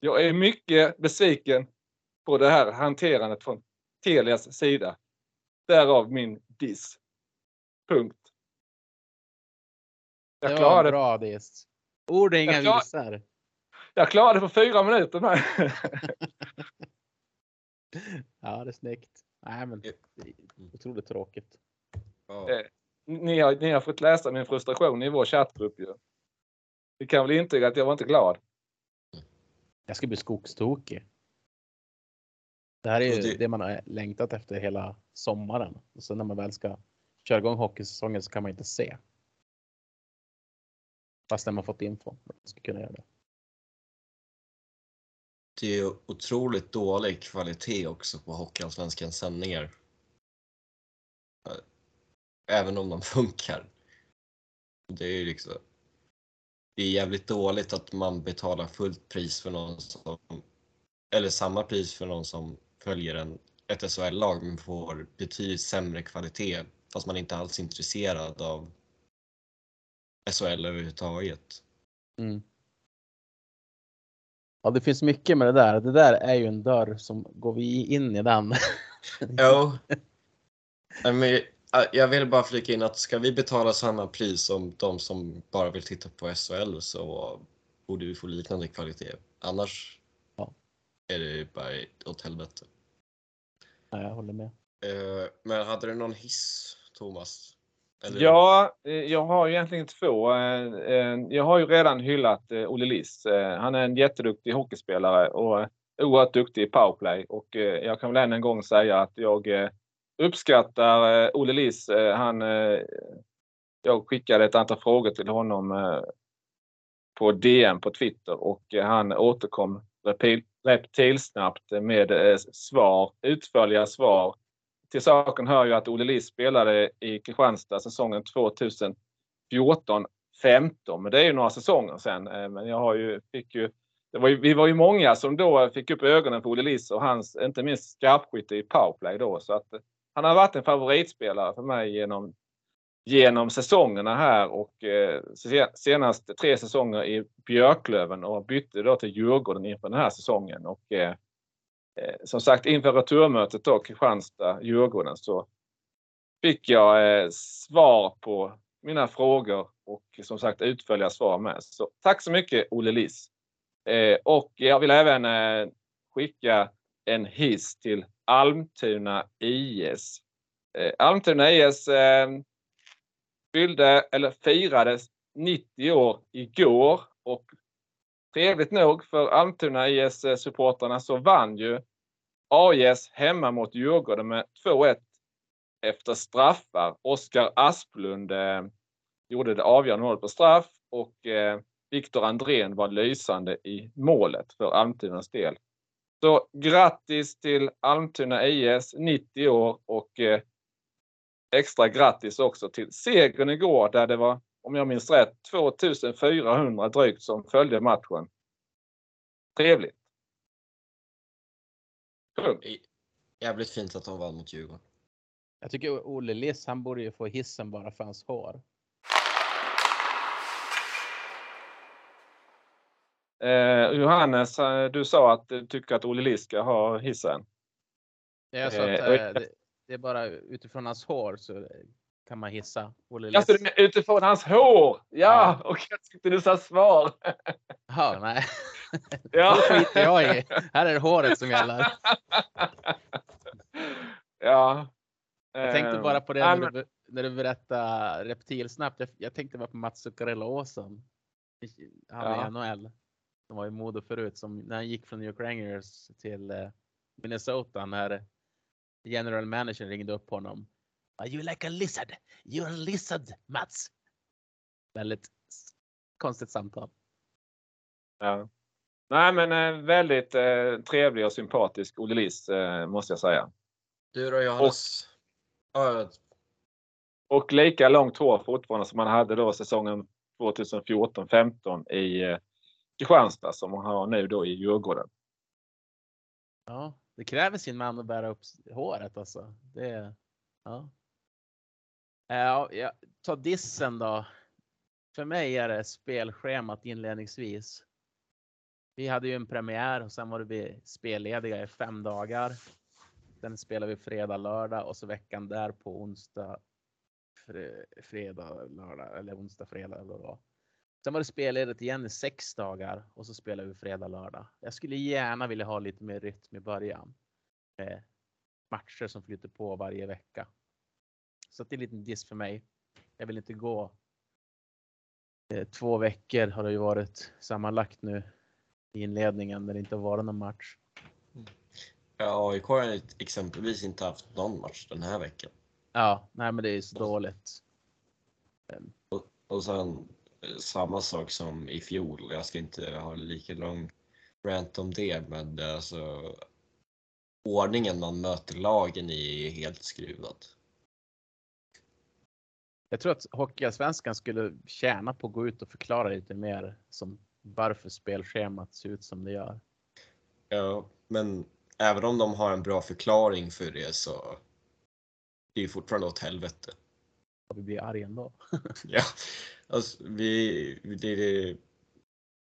S2: Jag är mycket besviken på det här hanterandet från Telias sida. Därav min diss. Punkt. Jag
S3: Det var
S2: klarade,
S3: bra diss. Ord är inga
S2: Jag klar-
S3: visar.
S2: jag klarade på fyra minuter med. (laughs)
S3: Ja, det är snyggt. Nej, men det otroligt tråkigt.
S1: Ja.
S2: Eh, ni, har, ni har fått läsa min frustration i vår chattgrupp ju. Ni kan väl intyga att jag var inte glad.
S3: Jag ska bli skogstokig. Det här är ju
S1: Och det-
S3: det man har längtat efter hela sommaren. Och sen när man väl ska köra igång hockeysäsongen så kan man inte se. Fast när man fått info. man ska kunna göra det.
S1: det är otroligt dålig kvalitet också på Hockeyallsvenskans sändningar. Även om de (laughs) funkar. Det är ju liksom det är jävligt dåligt att man betalar fullt pris för någon som eller samma pris för någon som följer en, ett SHL-lag men får betydligt sämre kvalitet fast man inte alls är intresserad av SHL överhuvudtaget.
S3: Mm. Ja, det finns mycket med det där. Det där är ju en dörr som går vi in i den.
S1: Jo. (laughs) men jag vill bara flika in att ska vi betala samma pris som de som bara vill titta på SHL så borde vi få liknande kvalitet. Annars
S3: ja.
S1: är det bara åt helvete.
S3: Ja, jag håller med.
S1: Eh, men hade du någon hiss, Thomas?
S2: Eller? Ja, eh, jag har egentligen två. Eh, jag har ju redan hyllat Olle Liss. Han är en jätteduktig hockeyspelare och oerhört duktig i powerplay. Och jag kan väl än en gång säga att jag uppskattar eh, Olle Liss. Eh, han, eh, jag skickade ett antal frågor till honom på DM på Twitter och han återkom reptilsnabbt med svar, utförliga svar till saken hör ju att Olle Liss spelade i Kristianstad säsongen 2014 15 men det är ju några säsonger sedan. Eh, men jag har ju, fick ju, det var ju, vi var ju många som då fick upp ögonen på Olle Liss och hans, inte minst skarpskytte i powerplay då. Så att han har varit en favoritspelare för mig genom, genom säsongerna här och eh, senast tre säsonger i Björklöven och bytte då till Djurgården inför den här säsongen. Och, eh, eh, som sagt inför returmötet då Kristianstad-Djurgården så fick jag eh, svar på mina frågor och som sagt utförliga svar med. Så tack så mycket Olle Liss. Eh, och jag vill även eh, skicka en hiss till Almtuna IS. Eh, Almtuna IS eh, fyllde eller firade 90 år igår och trevligt nog för Almtuna IS-supportrarna eh, så vann ju AIS hemma mot Djurgården med 2-1 efter straffar. Oskar Asplund eh, gjorde det avgörande målet på straff och eh, Viktor Andrén var lysande i målet för Almtunas del. Så grattis till Almtuna IS, 90 år och eh, extra grattis också till segern igår där det var, om jag minns rätt, 2400 drygt som följde matchen. Trevligt.
S1: Jävligt fint att de vann mot Djurgården.
S3: Jag tycker Olle Liss, han borde ju få hissen bara för hans hår.
S2: Eh, Johannes, eh, du sa att du tycker att Olle Liss ska ha hissen.
S3: Jag sa att eh, eh det, det, är bara utifrån hans hår så kan man hissa
S2: Olle Liss. Alltså, utifrån hans hår? Ja, ja. (laughs) och jag tyckte du sa svar. (laughs)
S3: Ja, nej. (laughs) Ja. Det skiter jag i. Här är det håret som gäller.
S2: Ja.
S3: Jag tänkte bara på det när, du, när du berättade reptilsnabbt. Jag, jag tänkte bara på Mats Zuccarello Åsen. Han ja. i NHL. Som var i Modo förut. Som när han gick från New York Rangers till eh, Minnesota. När general manager ringde upp honom. Are you like a lizard? You're a lizard Mats. Väldigt konstigt samtal.
S2: Ja. Nej, men eh, väldigt eh, trevlig och sympatisk Olle Liss, eh, måste jag säga.
S1: Du då Johannes?
S2: Och, och lika långt hår fortfarande som han hade då säsongen 2014-15 i eh, Kristianstad som han har nu då i Djurgården.
S3: Ja, det kräver sin man att bära upp håret alltså. Det, eh, ja. Ja, jag tar dissen då. För mig är det spelschemat inledningsvis. Vi hade ju en premiär och sen var vi spellediga i fem dagar. Sen spelade vi fredag, lördag och så veckan där på onsdag, fredag, lördag eller onsdag, fredag eller vad. Sen var det spelledigt igen i sex dagar och så spelade vi fredag, lördag. Jag skulle gärna vilja ha lite mer rytm i början. Med matcher som flyter på varje vecka. Så det är en liten diss för mig. Jag vill inte gå. Eh, två veckor har det ju varit sammanlagt nu i inledningen när det inte har varit någon match.
S1: Ja, AIK har exempelvis inte haft någon match den här veckan.
S3: Ja, nej men det är så dåligt.
S1: Och, och sen eh, samma sak som i fjol. Jag ska inte ha lika lång rant om det, men alltså ordningen man möter lagen i är helt skruvad.
S3: Jag tror att Hockeyallsvenskan skulle tjäna på att gå ut och förklara lite mer som varför spelschemat ser ut som det gör.
S1: Ja, men även om de har en bra förklaring för det så det är fortfarande åt helvete.
S3: Vi blir arga ändå. (laughs)
S1: ja, alltså vi, det, det,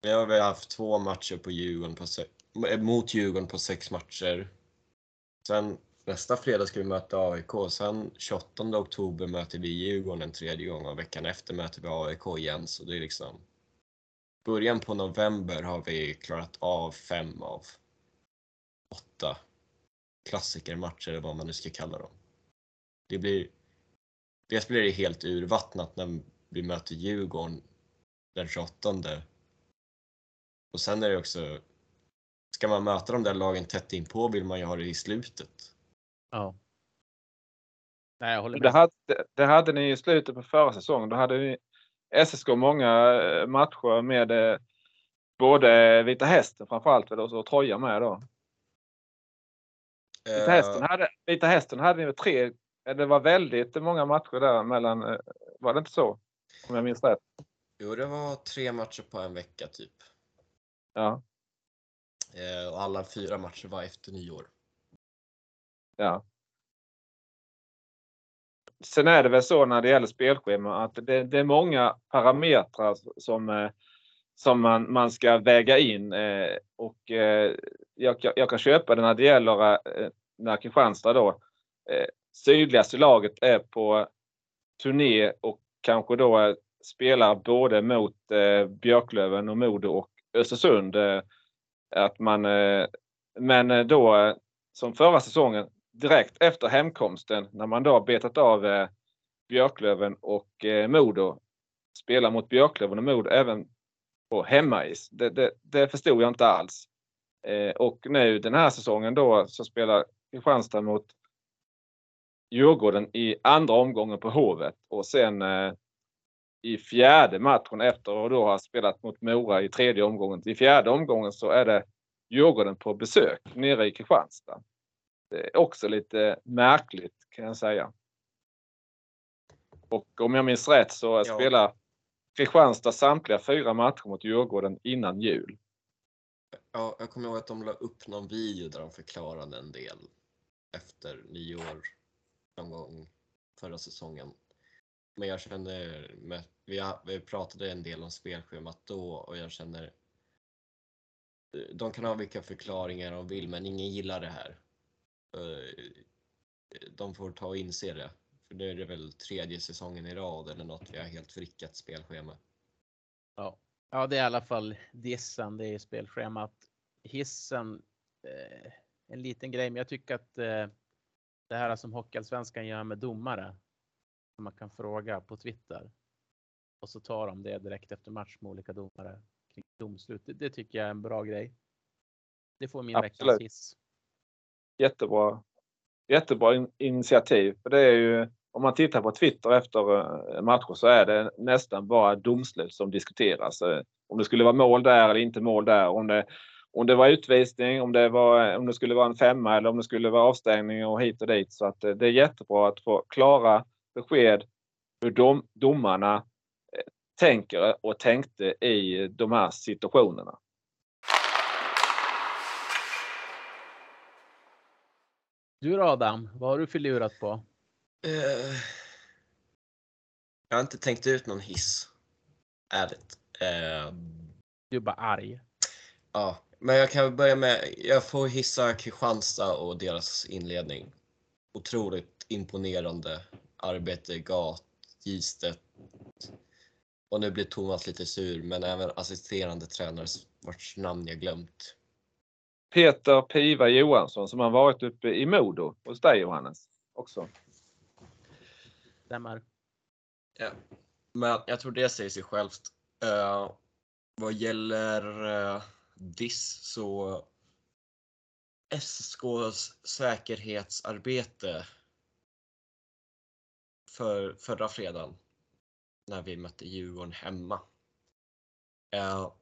S1: vi har väl haft två matcher på Djurgården på, mot Djurgården på sex matcher. Sen nästa fredag ska vi möta AIK. Sen 28 oktober möter vi Djurgården en tredje gång och veckan efter möter vi AIK igen. Så det är liksom början på november har vi klarat av fem av åtta klassikermatcher eller vad man nu ska kalla dem. Det blir Dels blir det helt urvattnat när vi möter Djurgården den 28. Och sen är det också, ska man möta de där lagen tätt inpå vill man ju ha det i slutet.
S3: Ja. Nej, jag håller
S2: med. Det hade, det hade ni i slutet på förra säsongen. Då hade ni SSK många eh, matcher med eh, både Vita Hästen framförallt och så Troja med då. Vita Hästen eh. hade, Vita Hästen hade ni tre det var väldigt många matcher där mellan, eh, var det inte så? Om jag minns rätt.
S1: Jo, det var tre matcher på en vecka typ.
S2: Ja.
S1: Eh, och alla fyra matcher var efter nyår.
S2: Ja. Sen är det väl så när det gäller spelschema att det, det är många parametrar som, eh, som man, man ska väga in och jag, jag kan köpa det när det gäller när Kristianstad då sydligaste laget är på turné och kanske då spelar både mot eh, Björklöven och Modo och Östersund. Eh, att man, eh, men eh, då eh, som förra säsongen direkt efter hemkomsten när man då betat av eh, Björklöven och eh, Modo spelar mot Björklöven och Modo även på hemmais. Det, det, det förstod jag inte alls. Eh, och nu den här säsongen då så spelar Kristianstad mot Djurgården i andra omgången på Hovet och sen eh, i fjärde matchen efter och då har spelat mot Mora i tredje omgången. I fjärde omgången så är det Djurgården på besök nere i Kristianstad. Det är också lite märkligt kan jag säga. Och om jag minns rätt så ja. spelar Kristianstad samtliga fyra matcher mot Djurgården innan jul.
S1: Ja, jag kommer ihåg att de la upp någon video där de förklarade en del efter nyår någon gång förra säsongen. Men jag känner, med, vi, vi pratade en del om spelschemat då och jag känner de kan ha vilka förklaringar de vill men ingen gillar det här. Eh, de får ta och inse det. För nu är det väl tredje säsongen i rad eller något vi har helt vrickat spelschema.
S3: Ja, ja det är i alla fall dissen, det är spelschemat. Hissen, eh, en liten grej, men jag tycker att eh, det här som Hockeyallsvenskan gör med domare. Som man kan fråga på Twitter. Och så tar de det direkt efter match med olika domare kring domslut. Det, det tycker jag är en bra grej. Det får min Absolut. veckans hiss.
S2: Jättebra. Jättebra in initiativ. För det är ju, om man tittar på Twitter efter eh, matcher så är det nästan bara domslut som diskuteras. Eh, om det skulle vara mål där eller inte mål där. Om det om det var utvisning, om det, var, om det skulle vara en femma eller om det skulle vara avstängning och hit och dit. Så att eh, det är jättebra att få klara besked hur dom, domarna eh, tänker och tänkte i de här situationerna.
S3: Du då Adam, vad har du förlurat på?
S1: Uh, jag har inte tänkt ut någon hiss. Ärligt. Uh,
S3: du är bara arg.
S1: Ja, men jag kan börja med, jag får hissa Kristianstad och deras inledning. Otroligt imponerande arbete Gat, Gistet. Och nu blir Thomas lite sur, men även assisterande tränare vars namn jag glömt.
S2: Peter Piva Johansson som har varit uppe i Modo hos dig Johannes också.
S3: Stämmer.
S1: Ja. Men jag tror det säger sig självt. Uh, vad gäller uh, diss så SKs säkerhetsarbete för förra fredagen när vi mötte Djurgården hemma. Eh,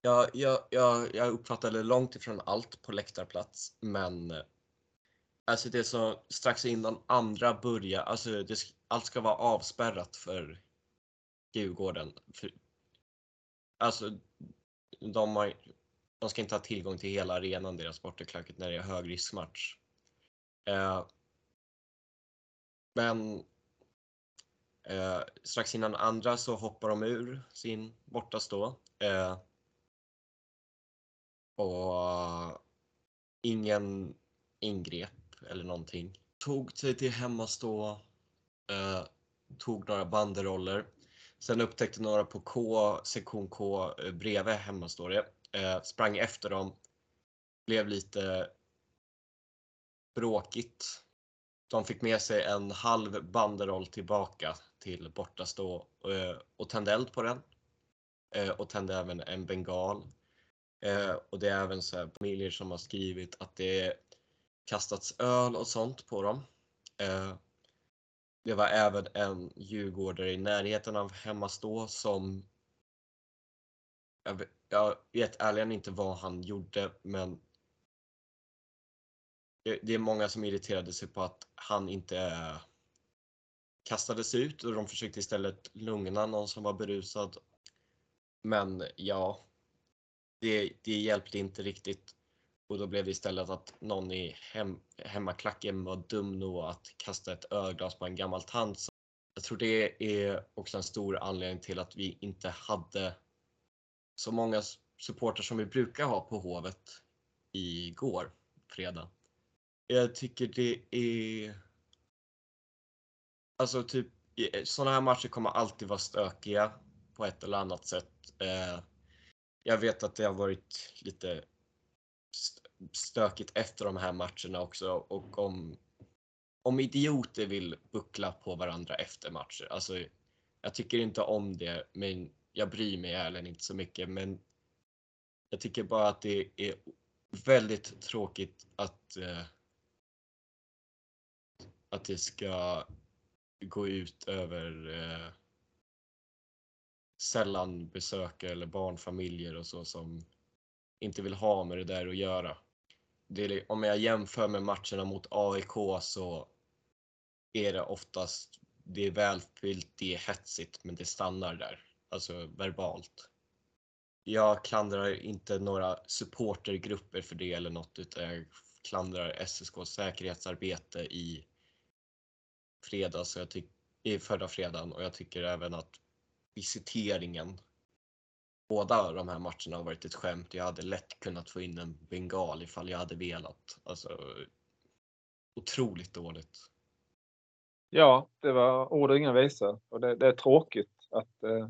S1: jag, jag, jag uppfattade långt ifrån allt på läktarplats, men alltså det som strax innan andra börjar, alltså det, allt ska vara avspärrat för Djurgården. För, alltså de, har, de ska inte ha tillgång till hela arenan, deras bortaklacket, när det är högriskmatch. Eh, men eh, strax innan andra så hoppar de ur sin bortastå. Eh, och ingen ingrep eller någonting. Tog sig till hemmastå, eh, tog några banderoller. Sen upptäckte några på K, sektion K eh, bredvid, hemma står det. Eh, sprang efter dem. Blev lite bråkigt. De fick med sig en halv banderoll tillbaka till bortastå eh, och tände eld på den. Eh, och tände även en bengal Eh, och det är även så här familjer som har skrivit att det kastats öl och sånt på dem. Eh, det var även en djurgårdare i närheten av hemmastå som jag vet, jag vet ärligen inte vad han gjorde men det är många som irriterade sig på att han inte kastades ut och de försökte istället lugna någon som var berusad. Men ja, det, det hjälpte inte riktigt. Och då blev det istället att någon i hem, hemmaklacken var dum nog att kasta ett ölglas på en gammal tant. Jag tror det är också en stor anledning till att vi inte hade så många supporter som vi brukar ha på Hovet igår, fredag. Jag tycker det är... Alltså typ, eh, sådana här matcher kommer alltid vara stökiga på ett eller annat sätt. Eh, jag vet att det har varit lite stökigt efter de här matcherna också och om, om idioter vill buckla på varandra efter matcher. Alltså, jag tycker inte om det, men jag bryr mig ärligen inte så mycket. Men jag tycker bara att det är väldigt tråkigt att eh, att det ska gå ut över eh, sällan besökare eller barnfamiljer och så som inte vill ha med det där att göra. Det, om jag jämför med matcherna mot AIK så är det oftast, det är välfyllt, det är hetsigt, men det stannar där. Alltså verbalt. Jag klandrar inte några supportergrupper för det eller något, utan jag klandrar SSKs säkerhetsarbete i fredags, och jag tyck, i förra fredagen och jag tycker även att visiteringen. Båda de här matcherna har varit ett skämt. Jag hade lätt kunnat få in en bengal ifall jag hade velat. Alltså, otroligt dåligt.
S2: Ja, det var ord och inga visor. Och det, det är tråkigt att eh,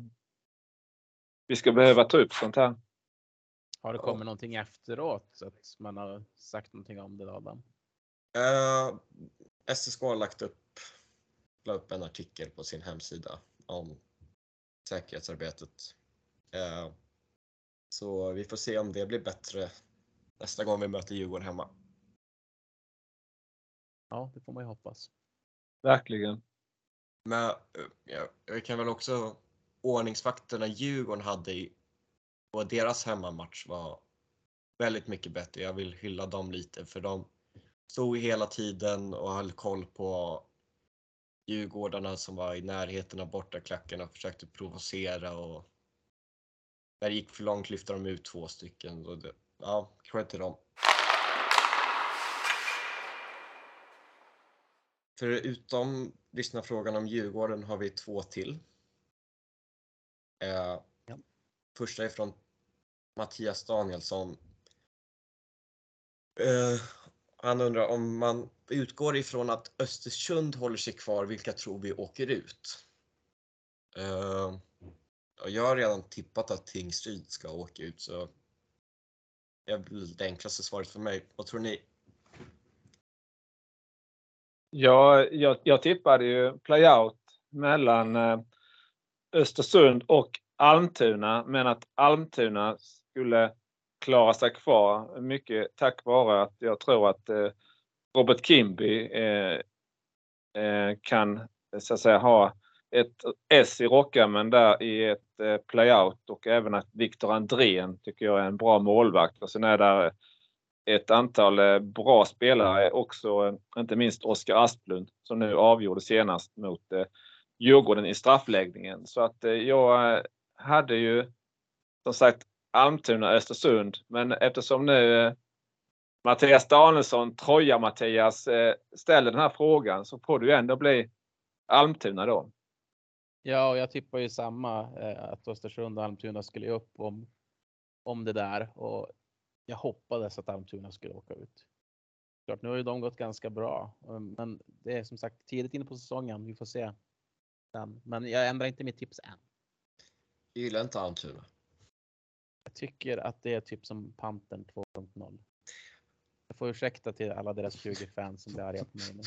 S2: vi ska behöva ta upp sånt här.
S3: Har det kommit ja. någonting efteråt så att man har sagt någonting om det Adam?
S1: Uh, SSK har lagt upp, la upp en artikel på sin hemsida om säkerhetsarbetet. Eh, så vi får se om det blir bättre nästa gång vi möter Djurgården hemma.
S3: Ja, det får man ju hoppas.
S2: Verkligen.
S1: Men ja, jag kan väl också ordningsvakterna Djurgården hade i, på deras hemmamatch var väldigt mycket bättre. Jag vill hylla dem lite för de stod hela tiden och höll koll på Djurgårdarna som var i närheten av bortaklackarna försökte provocera och när det gick för långt lyfte de ut två stycken. Och det, ja, cred till dem. Förutom lyssnarfrågan om Djurgården har vi två till. Eh, ja. Första är från Mattias Danielsson. Eh, han undrar om man utgår ifrån att Östersund håller sig kvar, vilka tror vi åker ut? Uh, jag har redan tippat att Tingsryd ska åka ut så det är väl det enklaste svaret för mig. Vad tror ni?
S2: Ja, jag, jag tippade ju playout mellan eh, Östersund och Almtuna, men att Almtuna skulle klara sig kvar. Mycket tack vare att jag tror att eh, Robert Kimby eh, eh, kan så att säga ha ett S i rockärmen där i ett eh, playout och även att Viktor Andrén tycker jag är en bra målvakt. Och sen är där ett antal eh, bra spelare också, inte minst Oskar Asplund som nu avgjorde senast mot eh, Djurgården i straffläggningen. Så att jag hade ju som sagt Almtuna-Östersund men eftersom nu Mattias Danielsson, Troja-Mattias, ställer den här frågan så får det ju ändå bli Almtuna då.
S3: Ja, och jag tippar ju samma eh, att Östersund och Almtuna skulle upp om, om det där och jag hoppades att Almtuna skulle åka ut. Klart, nu har ju de gått ganska bra, men det är som sagt tidigt inne på säsongen. Vi får se. Men jag ändrar inte mitt tips än.
S1: Jag gillar inte Almtuna.
S3: Jag tycker att det är typ som Pantern 2.0. Jag får ursäkta till alla deras (laughs) 20 fans som blir arga på mig nu.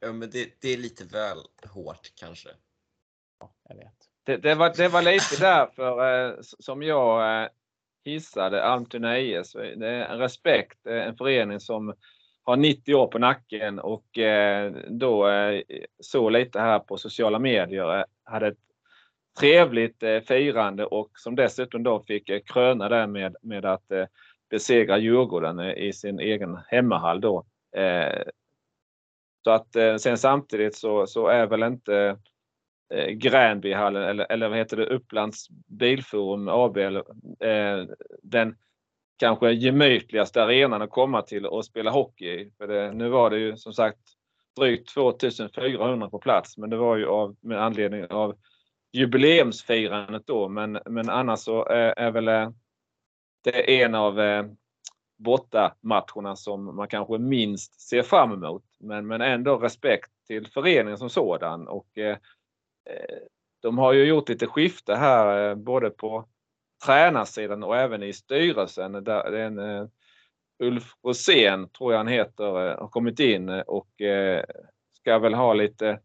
S1: Ja, men det, det är lite väl hårt kanske.
S3: Ja, jag vet.
S2: Det, det, var, det var lite därför eh, som jag eh, hissade Almtuna IS. Det är en respekt, eh, en förening som har 90 år på nacken och eh, då eh, såg lite här på sociala medier. Eh, hade ett trevligt eh, firande och som dessutom då fick eh, kröna det med, med att eh, besegra Djurgården eh, i sin egen hemmahall då. Eh. så att sen samtidigt så, så är väl inte eh, Gränbyhallen eller, eller vad heter det, Upplands Bilforum AB, eh, den kanske gemytligaste arenan att komma till och spela hockey i. För det, nu var det ju som sagt drygt 2400 på plats, men det var ju av, med anledning av jubileumsfirandet då. Men, men annars så är, är väl eh, det är en av eh, bortamatcherna som man kanske minst ser fram emot. Men, men ändå respekt till föreningen som sådan och Eh, Eh, de har ju gjort lite skifte här eh, både på tränarsidan och även i styrelsen. Där en, eh, Ulf Rosén, tror jag han heter, har kommit in och ska väl ha lite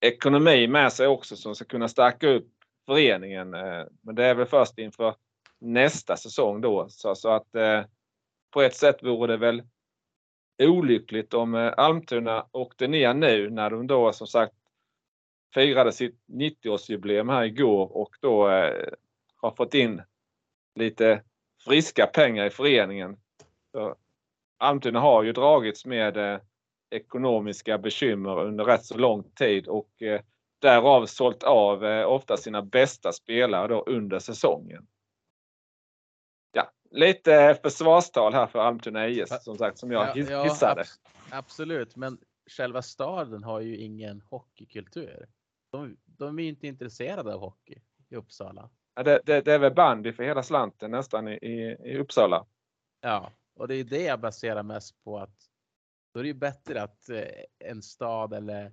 S2: ekonomi med sig också som ska kunna stärka upp föreningen. Men det är väl först inför nästa säsong då. Så, så att på ett sätt vore det väl olyckligt om Almtuna åkte ner nu när de då som sagt firade sitt 90-årsjubileum här igår och då eh, har fått in lite friska pengar i föreningen. Så Almtuna har ju dragits med eh, ekonomiska bekymmer under rätt så lång tid och eh, därav sålt av eh, ofta sina bästa spelare då under säsongen. Ja, lite försvarstal här för Almtuna IS som sagt som jag ja, hissade. Ja,
S3: absolut, men själva staden har ju ingen hockeykultur de, de är inte intresserade av hockey i Uppsala.
S2: Ja, det, det, det är väl bandy för hela slanten nästan i, i, Uppsala.
S3: Ja, och det är det jag baserar mest på att då är det ju bättre att eh, en stad eller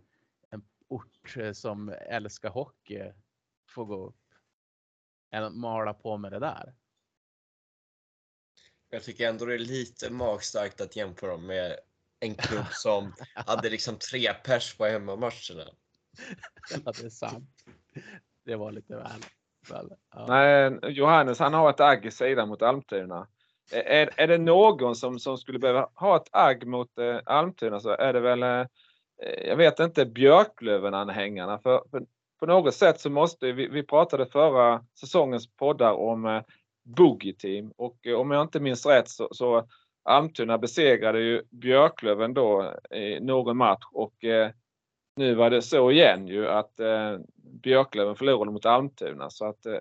S3: en ort eh, som älskar hockey får gå upp än att mala på med det där.
S1: Jag tycker ändå det är lite magstarkt att jämföra med en klubb som (laughs) hade liksom tre pers på hemmamatcherna. (laughs)
S3: ja, det är sant. Det var lite väl. väl
S2: ja. Nej, Johannes han har ett agg i sidan mot Almtuna. Är, är det någon som, som skulle behöva ha ett agg mot eh, Almtuna så är det väl, eh, eh, jag vet inte, Björklöven-anhängarna. För, för, på något sätt så måste vi, vi pratade förra säsongens poddar om eh, Boogie Team och eh, om jag inte minns rätt så, så Almtuna besegrade ju Björklöven då eh, i någon match och eh, nu var det så igen ju att eh, Björklöven förlorade mot Almtuna så att eh,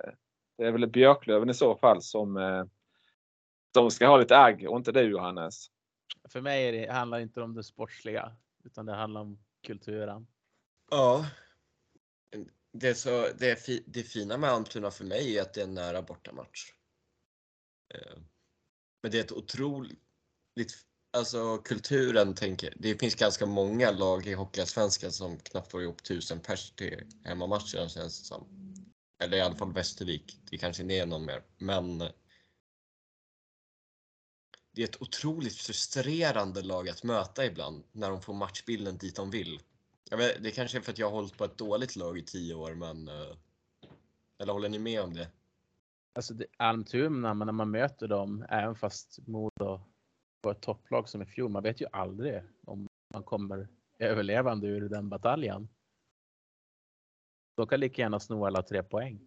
S2: det är väl Björklöven i så fall som, eh, som ska ha lite agg och inte du Johannes.
S3: För mig det, handlar det inte om det sportsliga utan det handlar om kulturen.
S1: Ja. Det, så, det, fi, det fina med Almtuna för mig är att det är en nära bortamatch. Eh, men det är ett otroligt alltså kulturen tänker, det finns ganska många lag i Hockeyallsvenskan som knappt får ihop tusen pers till hemmamatcherna känns det som. Eller i alla fall Västervik. Det kanske inte är någon mer, men det är ett otroligt frustrerande lag att möta ibland när de får matchbilden dit de vill. Jag vet, det kanske är för att jag har hållit på ett dåligt lag i tio år, men eh, eller håller ni med om det?
S3: Alltså Almtuna, när man möter dem, även fast Modo på ett topplag som i fjol. Man vet ju aldrig om man kommer överlevande ur den bataljen. De kan lika gärna sno alla tre poäng.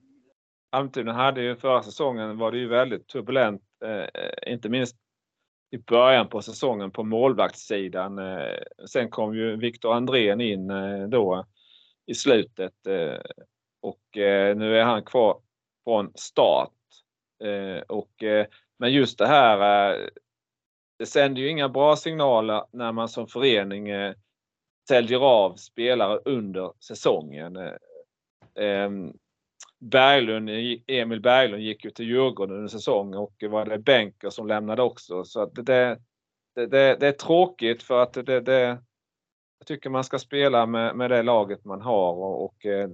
S2: Almtuna hade ju förra säsongen var det ju väldigt turbulent, eh, inte minst i början på säsongen på målvaktssidan. Eh, sen kom ju Viktor Andrén in eh, då i slutet eh, och eh, nu är han kvar från start. Eh, och, eh, men just det här, eh, det sänder ju inga bra signaler när man som förening eh, säljer av spelare under säsongen. Eh, ehm, Berglund, Emil Berglund gick ju till Djurgården under säsongen och var det Benker som lämnade också. Så att det, det, det, det är tråkigt för att det, det, jag tycker man ska spela med, med det laget man har och, och eh,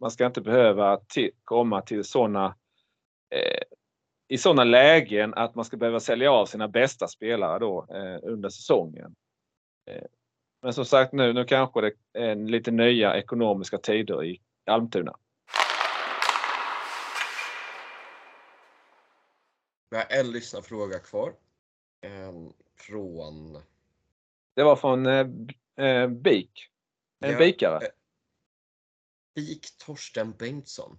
S2: man ska inte behöva till, komma till sådana eh, i sådana lägen att man ska behöva sälja av sina bästa spelare då eh, under säsongen. Eh, men som sagt nu, nu kanske det är lite nya ekonomiska tider i Almtuna.
S1: Vi har en lyssnarfråga kvar. Um, från...
S2: Det var från eh, eh, BIK. En ja, bikare. Eh,
S1: BIK Torsten Bengtsson.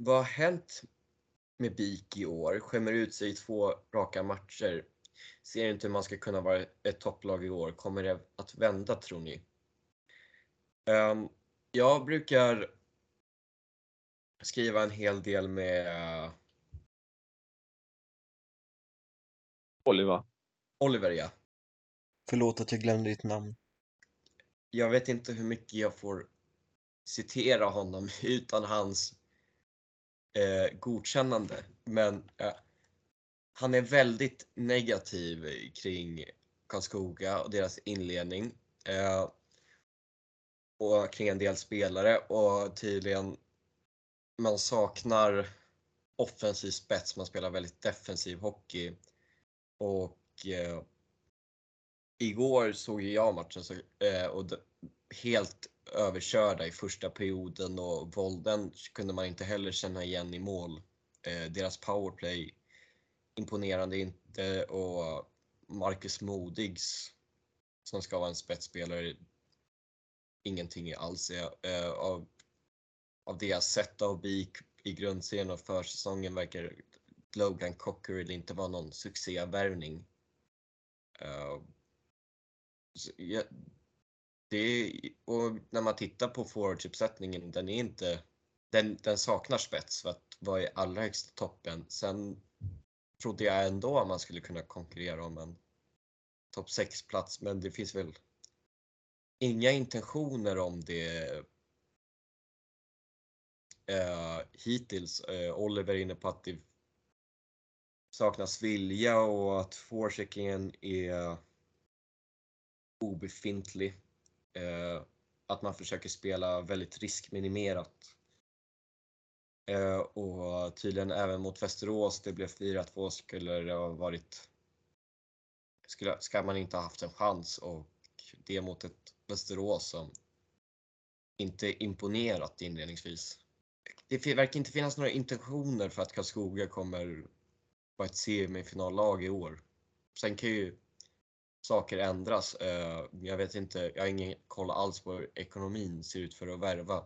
S1: Uh, vad har hänt med BIK i år? Skämmer ut sig i två raka matcher. Ser inte hur man ska kunna vara ett topplag i år. Kommer det att vända tror ni? Um, jag brukar skriva en hel del med
S2: Oliver.
S1: Oliver ja.
S4: Förlåt att jag glömde ditt namn.
S1: Jag vet inte hur mycket jag får citera honom (laughs) utan hans eh, godkännande. Men eh, han är väldigt negativ kring Karlskoga och deras inledning. Eh, och kring en del spelare och tydligen man saknar offensiv spets, man spelar väldigt defensiv hockey. Och eh, igår såg jag matchen så, eh, och helt överkörda i första perioden och volden kunde man inte heller känna igen i mål. Eh, deras powerplay imponerande inte och Marcus Modigs som ska vara en spetsspelare ingenting alls. Eh, av, av det jag sett av BIK i grundserien och försäsongen verkar Logan Cockerill inte vara någon succévärvning. Uh, det och när man tittar på forwardsuppsättningen, den är inte den, den saknar spets för att vara i allra högsta toppen. Sen trodde jag ändå att man skulle kunna konkurrera om en topp 6-plats, men det finns väl inga intentioner om det uh, hittills. Uh, Oliver är inne på att det saknas vilja och att forecheckingen är obefintlig. Eh, att man försöker spela väldigt riskminimerat. Eh, och tydligen även mot Västerås, det blev 4-2, skulle det ha varit skulle, ska man inte ha haft en chans och det mot ett Västerås som inte imponerat inledningsvis det verkar inte finnas några intentioner för att Karlskoga kommer vara ett semifinallag i år. Sen kan ju saker ändras. Eh, jag vet inte, jag har ingen koll alls på hur ekonomin ser ut för att värva.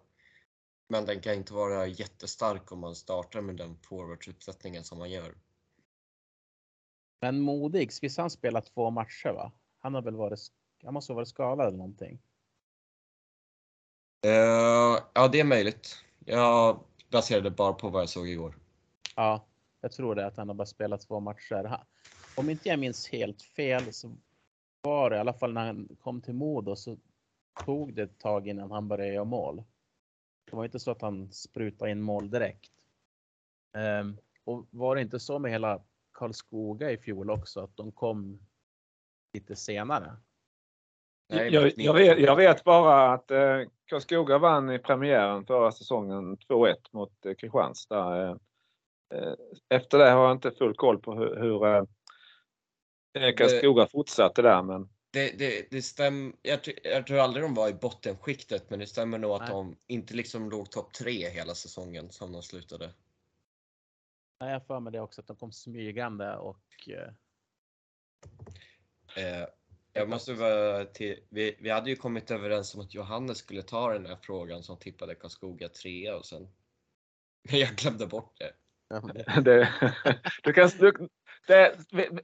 S1: Men den kan inte vara jättestark om man startar med den forwardsuppsättningen som man gör.
S3: Men Modigs, visst han spelat två matcher va? Han har väl varit, han måste ha varit skadad eller någonting?
S1: Uh, ja, det är möjligt. Jag baserade bara på vad jag såg igår.
S3: Ja, jag tror det att han har bara spelat två matcher. Om inte jag minns helt fel så var det i alla fall när han kom till Modo så tog det ett tag innan han började göra mål. Det var inte så att han sprutade in mål direkt. Um, och var det inte så med hela Karlskoga i fjol också att de kom lite senare?
S2: Nej, jag, jag, vet, jag, vet, bara att eh, Karlskoga vann i premiären förra säsongen 2-1 mot eh, Kristianstad. Eh, eh, efter det har jag inte full koll på hur, hur eh Karlskoga det, fortsatte där. Men...
S1: Det, det, det stämmer. Jag, jag, tror aldrig de var i bottenskiktet, men det stämmer nog att Nej. de inte liksom låg topp tre hela säsongen som de slutade.
S3: Nej, jag för mig det också att de kom smygande och.
S1: Eh, Jag måste bara till, vi, vi hade ju kommit överens om att Johannes skulle ta den här frågan som tippade Karlskoga 3 och sen (laughs) jag glömde bort det. (laughs)
S2: Det, du kan, du, det,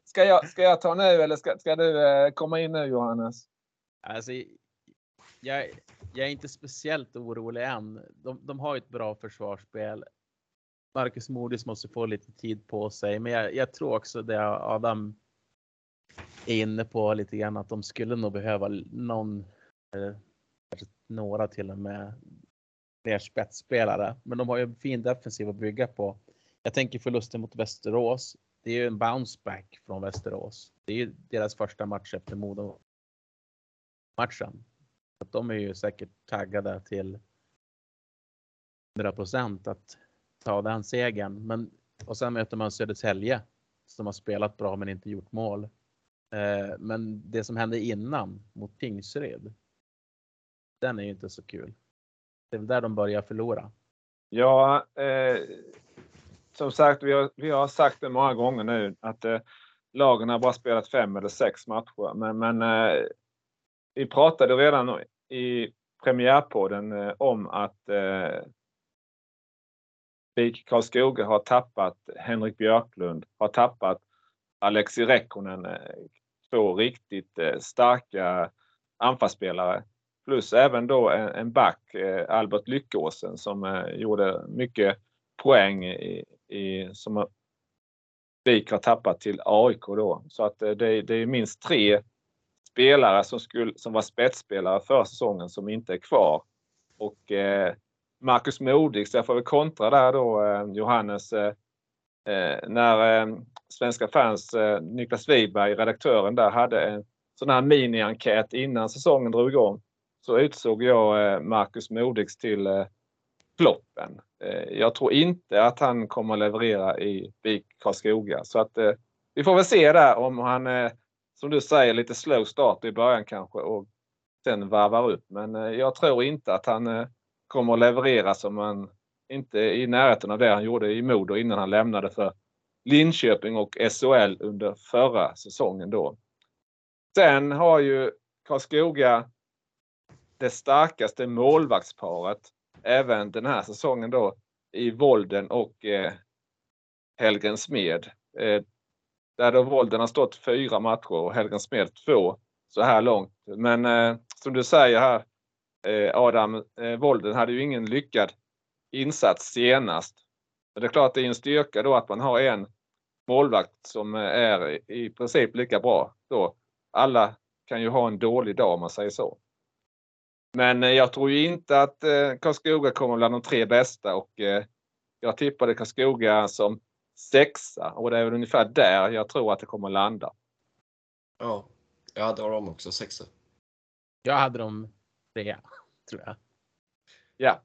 S2: ska, jag, ska jag ta nu eller ska, ska du eh, komma in nu Johannes?
S3: Alltså, jag, jag är inte speciellt orolig än. De, de har ett bra försvarsspel. Marcus Modis måste få lite tid på sig, men jag, jag tror också det Adam är inne på lite grann att de skulle nog behöva någon, några till och med fler spetsspelare. Men de har ju en fin defensiv att bygga på. Jag tänker förlusten mot Västerås. Det är ju en bounce back från Västerås. Det är ju deras första match efter Modo matchen. De är ju säkert taggade till 100 procent att ta den segern. Men och sen möter man Södertälje som har spelat bra men inte gjort mål. Eh, men det som hände innan mot Tingsryd. Den är ju inte så kul. Det är väl där de börjar förlora.
S2: Ja, eh, som sagt, vi har, vi har sagt det många gånger nu att eh, lagen har bara spelat fem eller sex matcher. Men, men eh, vi pratade redan i premiärpodden eh, om att eh, BIK Karlskoga har tappat Henrik Björklund, har tappat Alexi Rekkonen. Eh, två riktigt eh, starka anfallsspelare. Plus även då en, en back, eh, Albert Lyckåsen, som eh, gjorde mycket poäng i, i, som BIK har tappat till AIK då. Så att eh, det, det är minst tre spelare som, skulle, som var spetsspelare förra säsongen som inte är kvar. Och eh, Marcus Modig, så jag får väl kontra där då eh, Johannes. Eh, eh när eh, Svenska fans, eh, Niklas Wiberg, redaktören där, hade en sån här mini-enkät innan säsongen drog igång. Så utsåg jag eh, Marcus Modigs till floppen. Eh, jag tror inte att han kommer att leverera i BIK Karlskoga. Så att eh, vi får väl se där om han eh, som du säger, lite slow start i början kanske och sen varvar upp. Men eh, jag tror inte att han eh, kommer att leverera som han inte i närheten av det han gjorde i Modo innan han lämnade för Linköping och SHL under förra säsongen då. Sen har ju Karlskoga det starkaste målvaktsparet även den här säsongen då i Volden och eh, Helgen Smed. Eh, där då Volden har stått fyra matcher och Helgen Smed två så här långt. Men eh, som du säger här eh, Adam, eh, Volden hade ju ingen lyckad insats senast. Men det är klart det är en styrka då att man har en målvakt som eh, är i princip lika bra. Då. Alla kan ju ha en dålig dag om man säger så. Men eh, jag tror ju inte att eh, Karlskoga kommer bland de tre bästa och eh, jag tippade Karlskoga som sexa och det är väl ungefär där jag tror att det kommer landa.
S1: Ja, jag hade dem också sexa.
S3: Jag hade dem trea, (laughs) tror jag.
S2: Ja.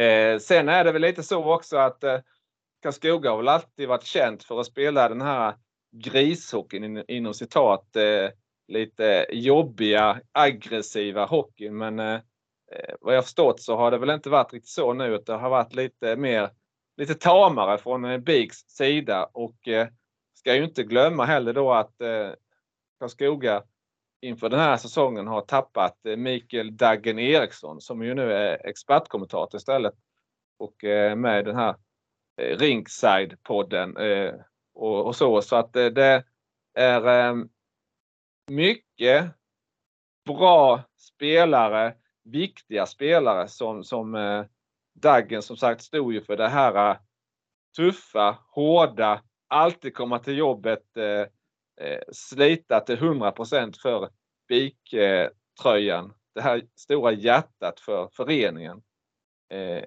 S2: Eh, sen är det väl lite så också att eh, Karlskoga har väl alltid varit känt för att spela den här grishockeyn in, inom citat. Eh, lite jobbiga, aggressiva hockeyn. Men eh, eh, vad jag förstått så har det väl inte varit riktigt så nu. Utan det har varit lite mer lite tamare från Biks Bigs sida och eh, ska ju inte glömma heller då att eh, Karlskoga inför den här säsongen har tappat eh, Mikael Daggen Eriksson som ju nu är expertkommentator istället och eh, med den här eh, Ringside-podden eh, och, och, så. Så att eh, det är mycket bra spelare, viktiga spelare som, som eh, Daggen som sagt stod ju för det här eh, tuffa, hårda, alltid komma till jobbet, eh, eh, slita till 100% för BIK-tröjan. Det här stora hjärtat för föreningen. Eh,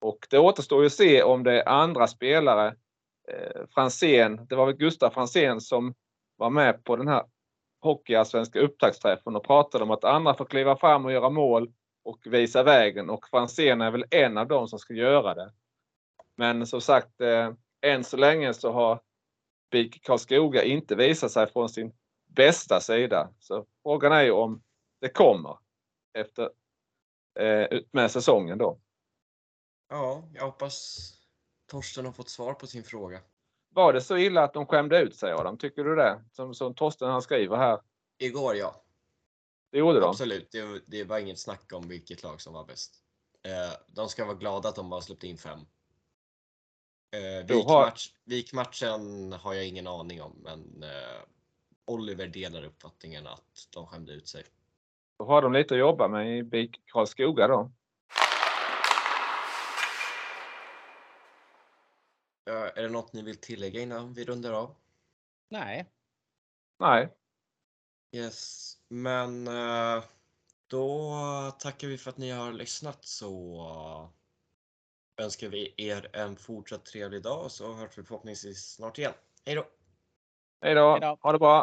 S2: och det återstår ju att se om det är andra spelare. Eh, Fransén, det var väl Gustav Fransén som var med på den här hockeyallsvenska upptaktsträffen och pratade om att andra får kliva fram och göra mål och visa vägen och Franzén är väl en av dem som ska göra det. Men som sagt, eh, än så länge så har BIK Karlskoga inte visat sig från sin bästa sida. Så frågan är ju om det kommer efter eh, med säsongen då.
S1: Ja, jag hoppas Torsten har fått svar på sin fråga.
S2: Var det så illa att de skämde ut sig Adam? Tycker du det? Som, som Torsten han skriver här.
S1: Igår ja.
S2: Det gjorde de.
S1: Absolut, det, det var inget snack om vilket lag som var bäst. Eh, de ska vara glada att de bara släppte in fem. Eh, Vikmatch, Vikmatchen har jag ingen aning om, men eh, Oliver delar uppfattningen att de skämde ut sig.
S2: Då har de lite att jobba med i BIK Karlskoga då.
S1: Är det något ni vill tillägga innan vi rundar av?
S3: Nej,
S2: Nej,
S1: Yes, men eh, då tackar vi för att ni har lyssnat så önskar vi er en fortsatt trevlig dag så hörs vi förhoppningsvis snart igen. Hej då!
S2: hej då.
S3: Hej då.
S2: Ha det bra.